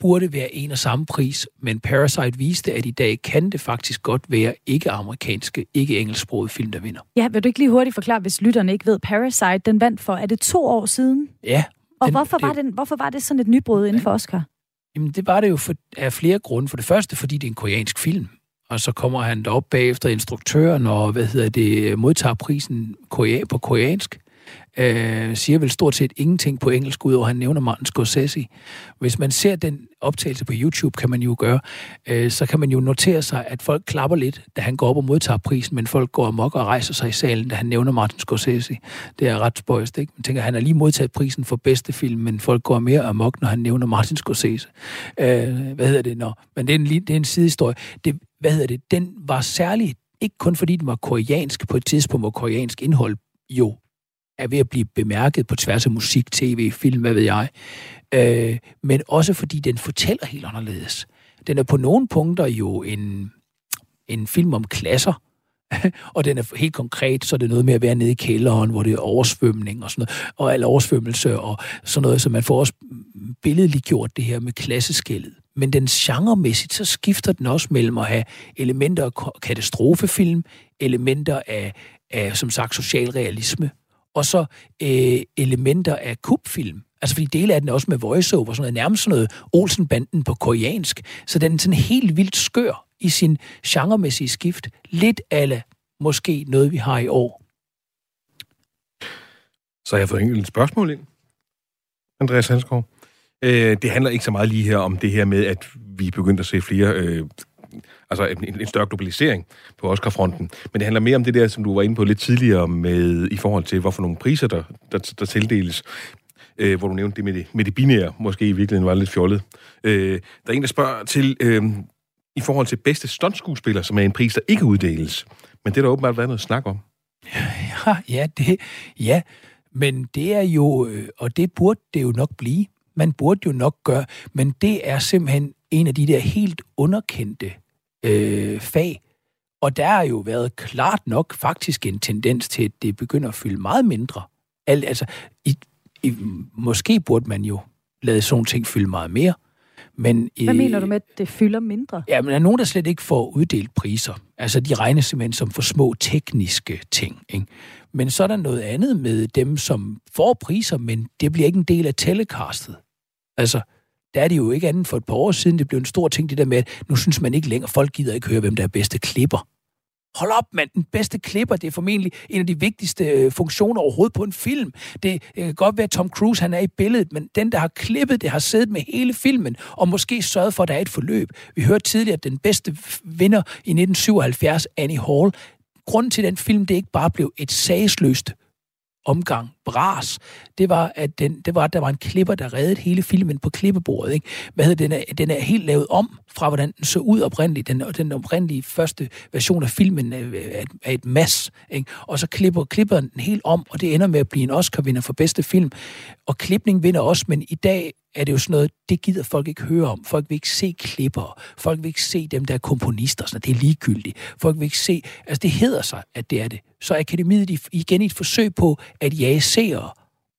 burde være en og samme pris, men Parasite viste, at i dag kan det faktisk godt være ikke-amerikanske, ikke-engelsksprogede film, der vinder. Ja, vil du ikke lige hurtigt forklare, hvis lytterne ikke ved, Parasite, den vandt for, er det to år siden? Ja. Og den, hvorfor, var det, hvorfor var det sådan et nybrud inden for Oscar? Jamen, det var det jo for, af flere grunde. For det første, fordi det er en koreansk film. Og så kommer han derop bagefter instruktøren, og hvad hedder det, modtager prisen på koreansk øh, siger vel stort set ingenting på engelsk, udover han nævner Martin Scorsese. Hvis man ser den optagelse på YouTube, kan man jo gøre, øh, så kan man jo notere sig, at folk klapper lidt, da han går op og modtager prisen, men folk går amok og rejser sig i salen, da han nævner Martin Scorsese. Det er ret spøjst, ikke? Man tænker, han har lige modtaget prisen for bedste film, men folk går mere amok, når han nævner Martin Scorsese. Øh, hvad hedder det? Nå, men det er en, det er en sidehistorie. Det, hvad hedder det? Den var særlig, ikke kun fordi den var koreansk på et tidspunkt, hvor koreansk indhold jo er ved at blive bemærket på tværs af musik, tv, film, hvad ved jeg. Øh, men også fordi den fortæller helt anderledes. Den er på nogle punkter jo en, en film om klasser, og den er helt konkret, så er det noget med at være nede i kælderen, hvor det er oversvømning og sådan noget, og al oversvømmelse og sådan noget, så man får også billedligt gjort det her med klasseskældet. Men den genremæssigt, så skifter den også mellem at have elementer af katastrofefilm, elementer af, af som sagt, socialrealisme, og så øh, elementer af kubfilm. Altså fordi dele af den er også med voiceover, sådan noget, nærmest sådan noget Olsenbanden på koreansk. Så den er sådan helt vildt skør i sin genremæssige skift. Lidt alle måske noget, vi har i år. Så jeg har fået enkelt spørgsmål ind. Andreas Hanskov. Øh, det handler ikke så meget lige her om det her med, at vi er begyndt at se flere øh, altså en, en større globalisering på Oscar-fronten. Men det handler mere om det der, som du var inde på lidt tidligere, med i forhold til, hvorfor nogle priser, der, der, der tildeles. Øh, hvor du nævnte det med, det med det binære, måske i virkeligheden var lidt fjollet. Øh, der er en, der spørger til, øh, i forhold til bedste stuntskuespiller, som er en pris, der ikke uddeles. Men det er der åbenbart været noget snak om. Ja, ja, det, ja, men det er jo, øh, og det burde det jo nok blive. Man burde jo nok gøre, men det er simpelthen en af de der helt underkendte øh, fag. Og der har jo været klart nok faktisk en tendens til, at det begynder at fylde meget mindre. Al, altså, i, i, måske burde man jo lade sådan ting fylde meget mere. Men, Hvad øh, mener du med, at det fylder mindre? Ja, men der er nogen, der slet ikke får uddelt priser. Altså, de regnes simpelthen som for små tekniske ting. Ikke? Men så er der noget andet med dem, som får priser, men det bliver ikke en del af telecastet. Altså, der er det jo ikke andet for et par år siden, det blev en stor ting, det der med, at nu synes man ikke længere, folk gider ikke høre, hvem der er bedste klipper. Hold op, mand. Den bedste klipper, det er formentlig en af de vigtigste øh, funktioner overhovedet på en film. Det, øh, kan godt være, at Tom Cruise han er i billedet, men den, der har klippet det, har siddet med hele filmen, og måske sørget for, at der er et forløb. Vi hørte tidligere, at den bedste vinder i 1977, Annie Hall, grunden til den film, det ikke bare blev et sagsløst omgang bras, det var, at den, det var, at der var en klipper, der reddede hele filmen på klippebordet. Ikke? Hvad hedder, den, er, den er helt lavet om fra, hvordan den så ud oprindeligt. Den, den oprindelige første version af filmen øh, er, er et mas. Ikke? Og så klipper, klipperen den helt om, og det ender med at blive en Oscar-vinder for bedste film. Og klipning vinder også, men i dag er det jo sådan noget, det gider folk ikke høre om. Folk vil ikke se klipper. Folk vil ikke se dem, der er komponister. Sådan, det er ligegyldigt. Folk vil ikke se... Altså, det hedder sig, at det er det. Så akademiet igen i et forsøg på at jage seere.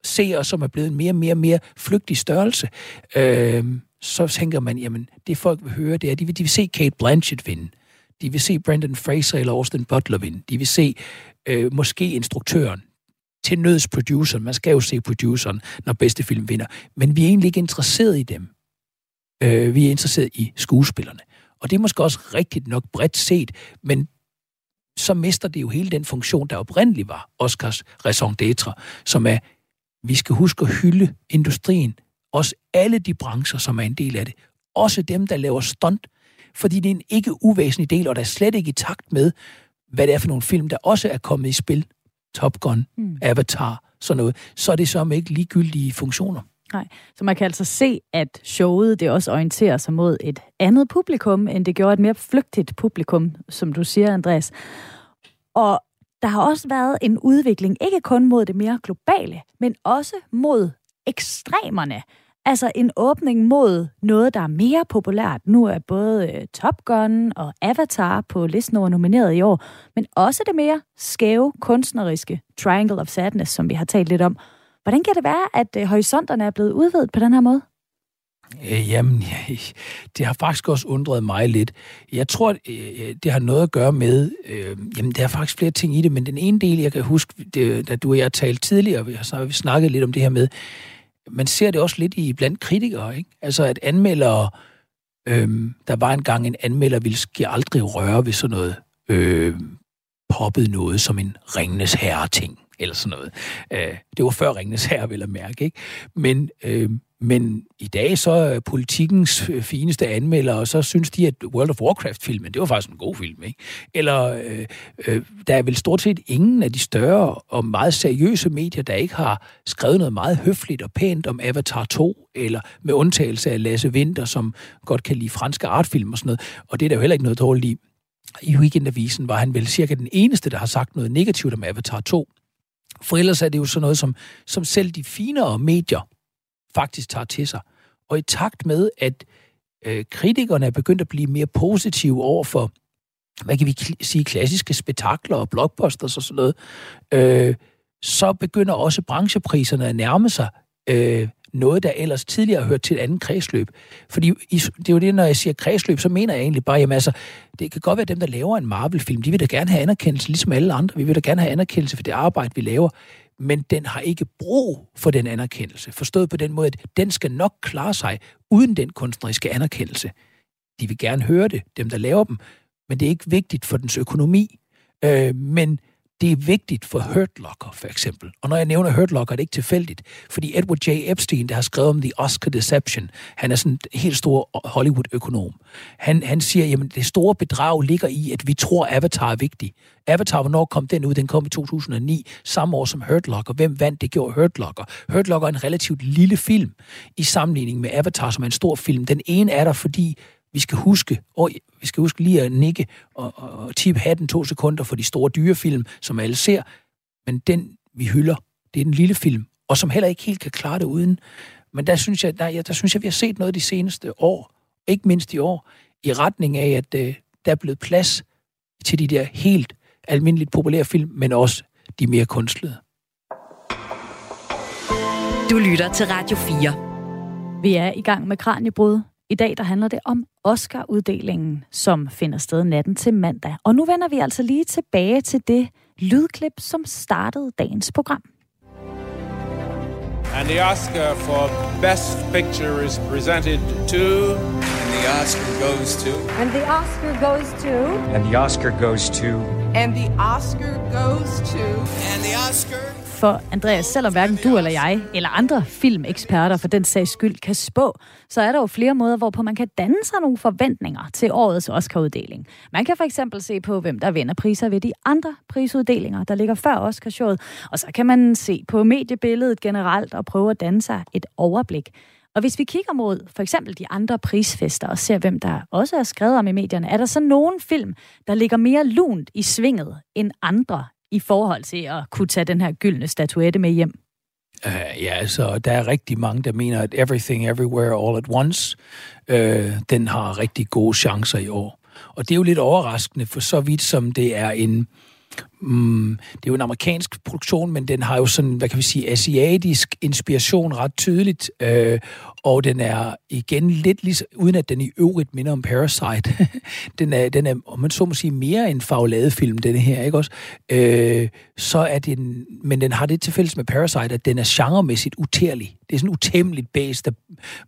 Seere, som er blevet en mere og mere, mere flygtig størrelse. Øh, så tænker man, jamen, det folk vil høre, det er, de vil, de vil se Kate Blanchett vinde. De vil se Brendan Fraser eller Austin Butler vinde. De vil se øh, måske instruktøren til nøds produceren. Man skal jo se produceren, når bedste film vinder. Men vi er egentlig ikke interesseret i dem. Øh, vi er interesseret i skuespillerne. Og det er måske også rigtigt nok bredt set, men så mister det jo hele den funktion, der oprindeligt var Oscars raison d'etre, som er, vi skal huske at hylde industrien, også alle de brancher, som er en del af det. Også dem, der laver stunt, fordi det er en ikke uvæsentlig del, og der er slet ikke i takt med, hvad det er for nogle film, der også er kommet i spil Top Gun, mm. Avatar, sådan noget, så er det så ikke ligegyldige funktioner. Nej, så man kan altså se, at showet det også orienterer sig mod et andet publikum, end det gjorde et mere flygtigt publikum, som du siger, Andreas. Og der har også været en udvikling, ikke kun mod det mere globale, men også mod ekstremerne. Altså en åbning mod noget, der er mere populært. Nu er både øh, Top Gun og Avatar på listen over nomineret i år, men også det mere skæve, kunstneriske Triangle of Sadness, som vi har talt lidt om. Hvordan kan det være, at øh, horisonterne er blevet udvidet på den her måde? Øh, jamen, det har faktisk også undret mig lidt. Jeg tror, øh, det har noget at gøre med, øh, jamen, der er faktisk flere ting i det, men den ene del, jeg kan huske, det, da du og jeg talte tidligere, så har vi snakket lidt om det her med, man ser det også lidt i blandt kritikere, ikke? Altså, at anmeldere, øh, der var engang en anmelder, ville ske aldrig røre ved sådan noget, øh, poppet noget som en ringnes herre-ting, eller sådan noget. Øh, det var før ringnes herre, vil jeg mærke, ikke? Men, øh, men i dag så er politikens fineste anmelder, og så synes de, at World of Warcraft-filmen, det var faktisk en god film, ikke? Eller øh, øh, der er vel stort set ingen af de større og meget seriøse medier, der ikke har skrevet noget meget høfligt og pænt om Avatar 2, eller med undtagelse af Lasse Winter, som godt kan lide franske artfilm og sådan noget, og det er der jo heller ikke noget dårligt i. I Weekendavisen var han vel cirka den eneste, der har sagt noget negativt om Avatar 2. For ellers er det jo sådan noget, som, som selv de finere medier faktisk tager til sig. Og i takt med, at øh, kritikerne er begyndt at blive mere positive over for, hvad kan vi sige, klassiske spektakler og blockbusters og sådan noget, øh, så begynder også branchepriserne at nærme sig øh, noget, der ellers tidligere har hørt til et andet kredsløb. Fordi det er jo det, når jeg siger kredsløb, så mener jeg egentlig bare, jamen altså, det kan godt være dem, der laver en Marvel-film, de vil da gerne have anerkendelse, ligesom alle andre. Vi vil da gerne have anerkendelse for det arbejde, vi laver men den har ikke brug for den anerkendelse. Forstået på den måde, at den skal nok klare sig uden den kunstneriske anerkendelse. De vil gerne høre det, dem der laver dem, men det er ikke vigtigt for dens økonomi. Øh, men det er vigtigt for Hurt Locker, for eksempel. Og når jeg nævner Hurt Locker, er det ikke tilfældigt, fordi Edward J. Epstein, der har skrevet om The Oscar Deception, han er sådan en helt stor Hollywood-økonom. Han, han siger, at det store bedrag ligger i, at vi tror, Avatar er vigtig. Avatar, hvornår kom den ud? Den kom i 2009, samme år som Hurt Locker. Hvem vandt? Det gjorde Hurt Locker. Hurt Locker er en relativt lille film i sammenligning med Avatar, som er en stor film. Den ene er der, fordi vi skal huske, og vi skal huske lige at nikke og, og, og tippe hatten to sekunder for de store dyrefilm, som alle ser. Men den, vi hylder, det er den lille film, og som heller ikke helt kan klare det uden. Men der synes jeg, der, der synes jeg vi har set noget de seneste år, ikke mindst i år, i retning af, at øh, der er blevet plads til de der helt almindeligt populære film, men også de mere kunstlede. Du lytter til Radio 4. Vi er i gang med Kranjebrud, i dag der handler det om Oscar-uddelingen, som finder sted natten til mandag. Og nu vender vi altså lige tilbage til det lydklip, som startede dagens program. And the Oscar for Best Picture is presented to... And the Oscar goes to... And the Oscar goes to... And the Oscar goes to... And the Oscar goes to... And the Oscar for Andreas, selvom hverken du eller jeg, eller andre filmeksperter for den sags skyld, kan spå, så er der jo flere måder, hvorpå man kan danne sig nogle forventninger til årets Oscar-uddeling. Man kan for eksempel se på, hvem der vinder priser ved de andre prisuddelinger, der ligger før Oscarshowet, og så kan man se på mediebilledet generelt og prøve at danne sig et overblik. Og hvis vi kigger mod for eksempel de andre prisfester og ser, hvem der også er skrevet om i medierne, er der så nogen film, der ligger mere lunt i svinget end andre i forhold til at kunne tage den her gyldne statuette med hjem? Uh, ja, så der er rigtig mange, der mener, at Everything Everywhere All at Once, øh, den har rigtig gode chancer i år. Og det er jo lidt overraskende, for så vidt som det er en, mm, det er jo en amerikansk produktion, men den har jo sådan, hvad kan vi sige, asiatisk inspiration ret tydeligt, øh, og den er igen lidt ligesom, uden at den i øvrigt minder om Parasite. den, er, den er, om man så må sige, mere en fagladefilm, denne her, ikke også? Øh, så er den, men den har det til fælles med Parasite, at den er genremæssigt utærlig. Det er sådan en utæmmeligt base, der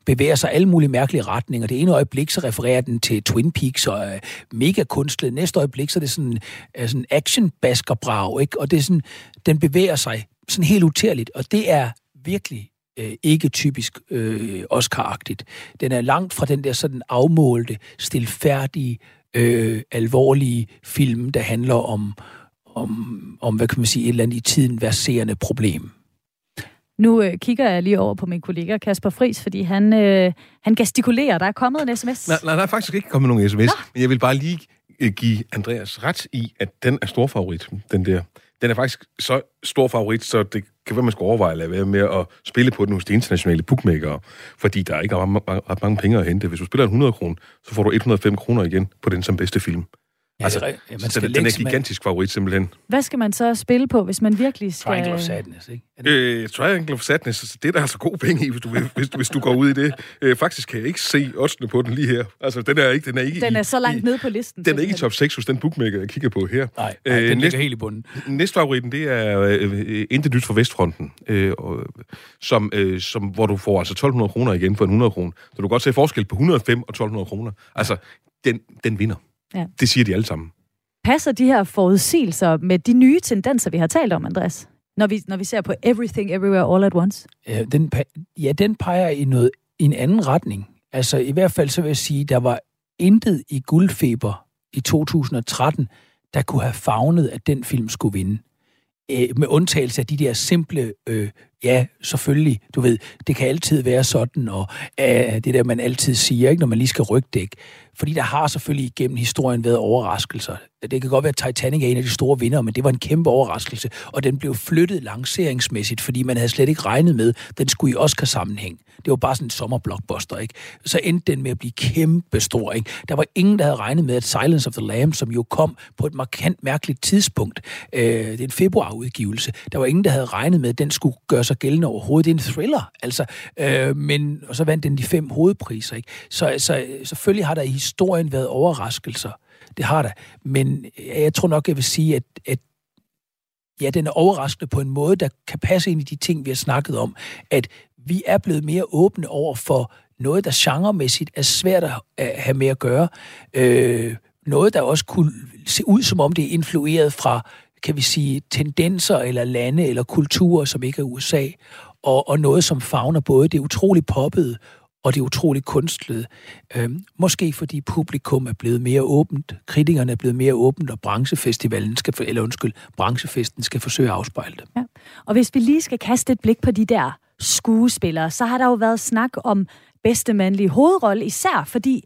bevæger sig alle mulige mærkelige retninger. Det ene øjeblik, så refererer den til Twin Peaks og øh, mega kunstlet. Næste øjeblik, så er det sådan, øh, sådan action baskerbrag, ikke? Og det er sådan, den bevæger sig sådan helt utærligt, og det er virkelig øh, ikke typisk øh, Oscar-agtigt. Den er langt fra den der sådan afmålte, stilfærdige, øh, alvorlige film, der handler om, om, om, hvad kan man sige, et eller andet i tiden verserende problem. Nu øh, kigger jeg lige over på min kollega Kasper Fris, fordi han, øh, han gestikulerer. Der er kommet en sms. Nej, nej, der er faktisk ikke kommet nogen sms. Nå. Men jeg vil bare lige Øh, give Andreas ret i, at den er stor favorit, den der. Den er faktisk så stor favorit, så det kan være, man skal overveje at lade være med at spille på den hos de internationale bookmakere, fordi der er ikke ret mange, ret mange penge at hente. Hvis du spiller en 100 kroner, så får du 105 kroner igen på den som bedste film. Ja, altså, det er, ja, man så den, den er gigantisk favorit, simpelthen. Hvad skal man så spille på, hvis man virkelig skal... Triangle of Sadness, ikke? Øh, Triangle of Sadness, altså, det er der altså god penge i, hvis du, hvis, hvis du går ud i det. Øh, faktisk kan jeg ikke se oddsene på den lige her. Altså, den er ikke, den er ikke Den er i, så langt i, nede på listen. Den er ikke i top 6 hos den bookmaker, jeg kigger på her. Nej, nej øh, den ligger helt i bunden. Næste favoritten, det er øh, Intet Nyt fra Vestfronten, øh, og, som, øh, som, hvor du får altså 1200 kroner igen for en 100 kroner. Så du kan godt se forskel på 105 og 1200 kroner. Altså, den, den vinder. Ja. Det siger de alle sammen. Passer de her forudsigelser med de nye tendenser, vi har talt om, Andreas? Når vi, når vi ser på Everything Everywhere All at Once? Ja, den, ja, den peger i, noget, i en anden retning. Altså i hvert fald så vil jeg sige, der var intet i guldfeber i 2013, der kunne have fagnet, at den film skulle vinde. Øh, med undtagelse af de der simple, øh, ja, selvfølgelig, du ved, det kan altid være sådan, og øh, det der, man altid siger, ikke, når man lige skal rygdække. Fordi der har selvfølgelig gennem historien været overraskelser. Det kan godt være, at Titanic er en af de store vinder, men det var en kæmpe overraskelse, og den blev flyttet lanceringsmæssigt, fordi man havde slet ikke regnet med, at den skulle i Oscar-sammenhæng. Det var bare sådan en sommerblockbuster, ikke? Så endte den med at blive kæmpe stor, ikke? Der var ingen, der havde regnet med, at Silence of the Lambs, som jo kom på et markant mærkeligt tidspunkt, øh, det er en februarudgivelse, der var ingen, der havde regnet med, at den skulle gøre sig gældende overhovedet. Det er en thriller, altså. Øh, men, og så vandt den de fem hovedpriser, ikke? Så altså, selvfølgelig har der i historien været overraskelser. Det har der. Men øh, jeg tror nok, jeg vil sige, at, at ja, den er overraskende på en måde, der kan passe ind i de ting, vi har snakket om. At vi er blevet mere åbne over for noget, der genremæssigt er svært at have med at gøre. Øh, noget, der også kunne se ud, som om det er influeret fra, kan vi sige, tendenser eller lande eller kulturer, som ikke er USA. Og, og noget, som fagner både det utroligt poppede og det utrolig utroligt. Øhm, måske fordi publikum er blevet mere åbent, kritikerne er blevet mere åbent, og branchefestivalen skal, eller undskyld, branchefesten skal forsøge at afspejle det. Ja. Og hvis vi lige skal kaste et blik på de der skuespillere, så har der jo været snak om bedste mandlige hovedrolle, især fordi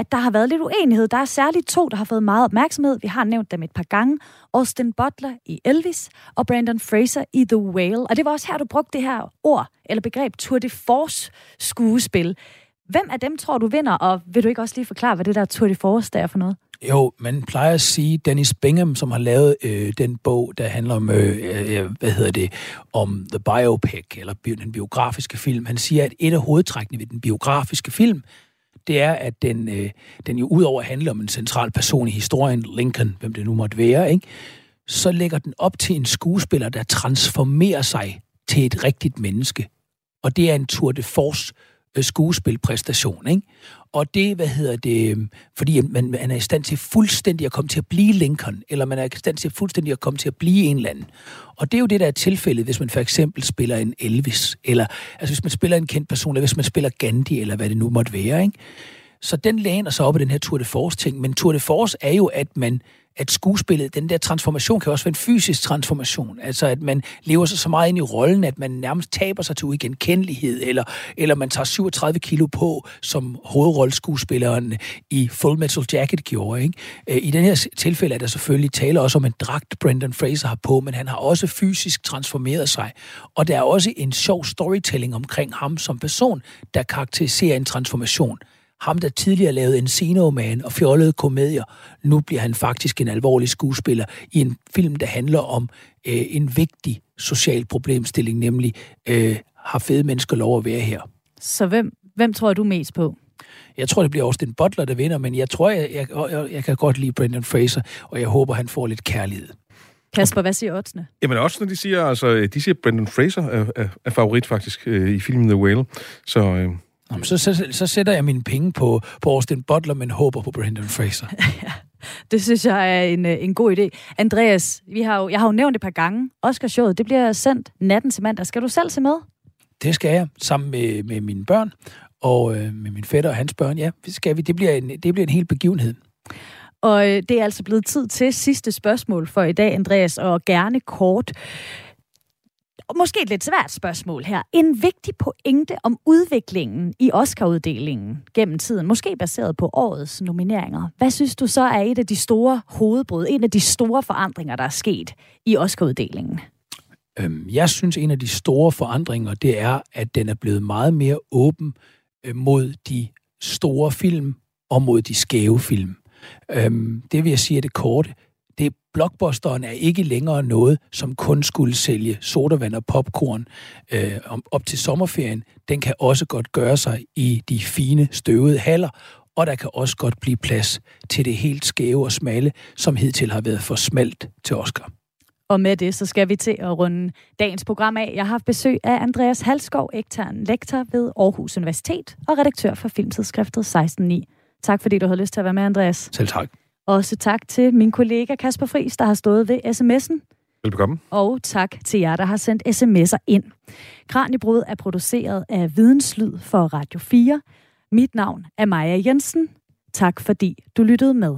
at der har været lidt uenighed. Der er særligt to, der har fået meget opmærksomhed. Vi har nævnt dem et par gange. Austin Butler i Elvis og Brandon Fraser i The Whale. Og det var også her, du brugte det her ord eller begreb Tour de Force skuespil. Hvem af dem tror du vinder, og vil du ikke også lige forklare, hvad det der Tour de Force der er for noget? Jo, man plejer at sige, Dennis Bingham, som har lavet øh, den bog, der handler om, øh, øh, øh hvad hedder det, om The Biopic, eller den biografiske film, han siger, at et af hovedtrækkene ved den biografiske film, det er, at den, øh, den jo udover at handle om en central person i historien, Lincoln, hvem det nu måtte være, ikke, så lægger den op til en skuespiller, der transformerer sig til et rigtigt menneske. Og det er en tour de force øh, Øh, skuespilpræstation, ikke? Og det, hvad hedder det, øhm, fordi man, man er i stand til fuldstændig at komme til at blive Lincoln, eller man er i stand til fuldstændig at komme til at blive en eller anden. Og det er jo det, der er tilfældet, hvis man for eksempel spiller en Elvis, eller altså hvis man spiller en kendt person, eller hvis man spiller Gandhi, eller hvad det nu måtte være, ikke? Så den læner sig op i den her Tour de Force-ting, men Tour de Force er jo, at man at skuespillet, den der transformation, kan også være en fysisk transformation. Altså, at man lever sig så meget ind i rollen, at man nærmest taber sig til uigenkendelighed, eller, eller man tager 37 kilo på, som hovedrolleskuespilleren i Full Metal Jacket gjorde. Ikke? Øh, I den her tilfælde er der selvfølgelig tale også om en dragt, Brendan Fraser har på, men han har også fysisk transformeret sig. Og der er også en sjov storytelling omkring ham som person, der karakteriserer en transformation. Ham, der tidligere lavede Encino Man og fjollede komedier, nu bliver han faktisk en alvorlig skuespiller i en film, der handler om øh, en vigtig social problemstilling, nemlig øh, har fede mennesker lov at være her. Så hvem, hvem tror du mest på? Jeg tror, det bliver Austin Butler, der vinder, men jeg tror, jeg, jeg, jeg, jeg kan godt lide Brendan Fraser, og jeg håber, han får lidt kærlighed. Kasper, hvad siger oddsene? Jamen oddsene, de siger, altså, de siger, Brendan Fraser er, er, er favorit faktisk øh, i filmen The Whale. Så, øh, Jamen, så, så, så sætter jeg mine penge på, på Austin Butler, men håber på Brendan Fraser. ja, det synes jeg er en, en god idé. Andreas, vi har jo, jeg har jo nævnt et par gange, Oscar-showet, det bliver sendt natten til mandag. Skal du selv se med? Det skal jeg, sammen med, med mine børn, og øh, med min fætter og hans børn. Ja, det skal vi. Det bliver en, det bliver en hel begivenhed. Og øh, det er altså blevet tid til sidste spørgsmål for i dag, Andreas, og gerne kort måske et lidt svært spørgsmål her. En vigtig pointe om udviklingen i Oscar-uddelingen gennem tiden, måske baseret på årets nomineringer. Hvad synes du så er et af de store hovedbrud, en af de store forandringer, der er sket i Oscar-uddelingen? Øhm, jeg synes, en af de store forandringer, det er, at den er blevet meget mere åben øh, mod de store film og mod de skæve film. Øhm, det vil jeg sige er det korte. Blockbusteren er ikke længere noget, som kun skulle sælge sodavand og popcorn øh, op til sommerferien. Den kan også godt gøre sig i de fine, støvede haller, og der kan også godt blive plads til det helt skæve og smalle, som hidtil har været for smalt til Oscar. Og med det, så skal vi til at runde dagens program af. Jeg har haft besøg af Andreas Halskov, ekstern lektor ved Aarhus Universitet og redaktør for filmtidsskriftet 16.9. Tak fordi du havde lyst til at være med, Andreas. Selv tak. Også tak til min kollega Kasper Friis, der har stået ved sms'en. Velbekomme. Og tak til jer, der har sendt sms'er ind. Kranjebrud er produceret af Videnslyd for Radio 4. Mit navn er Maja Jensen. Tak fordi du lyttede med.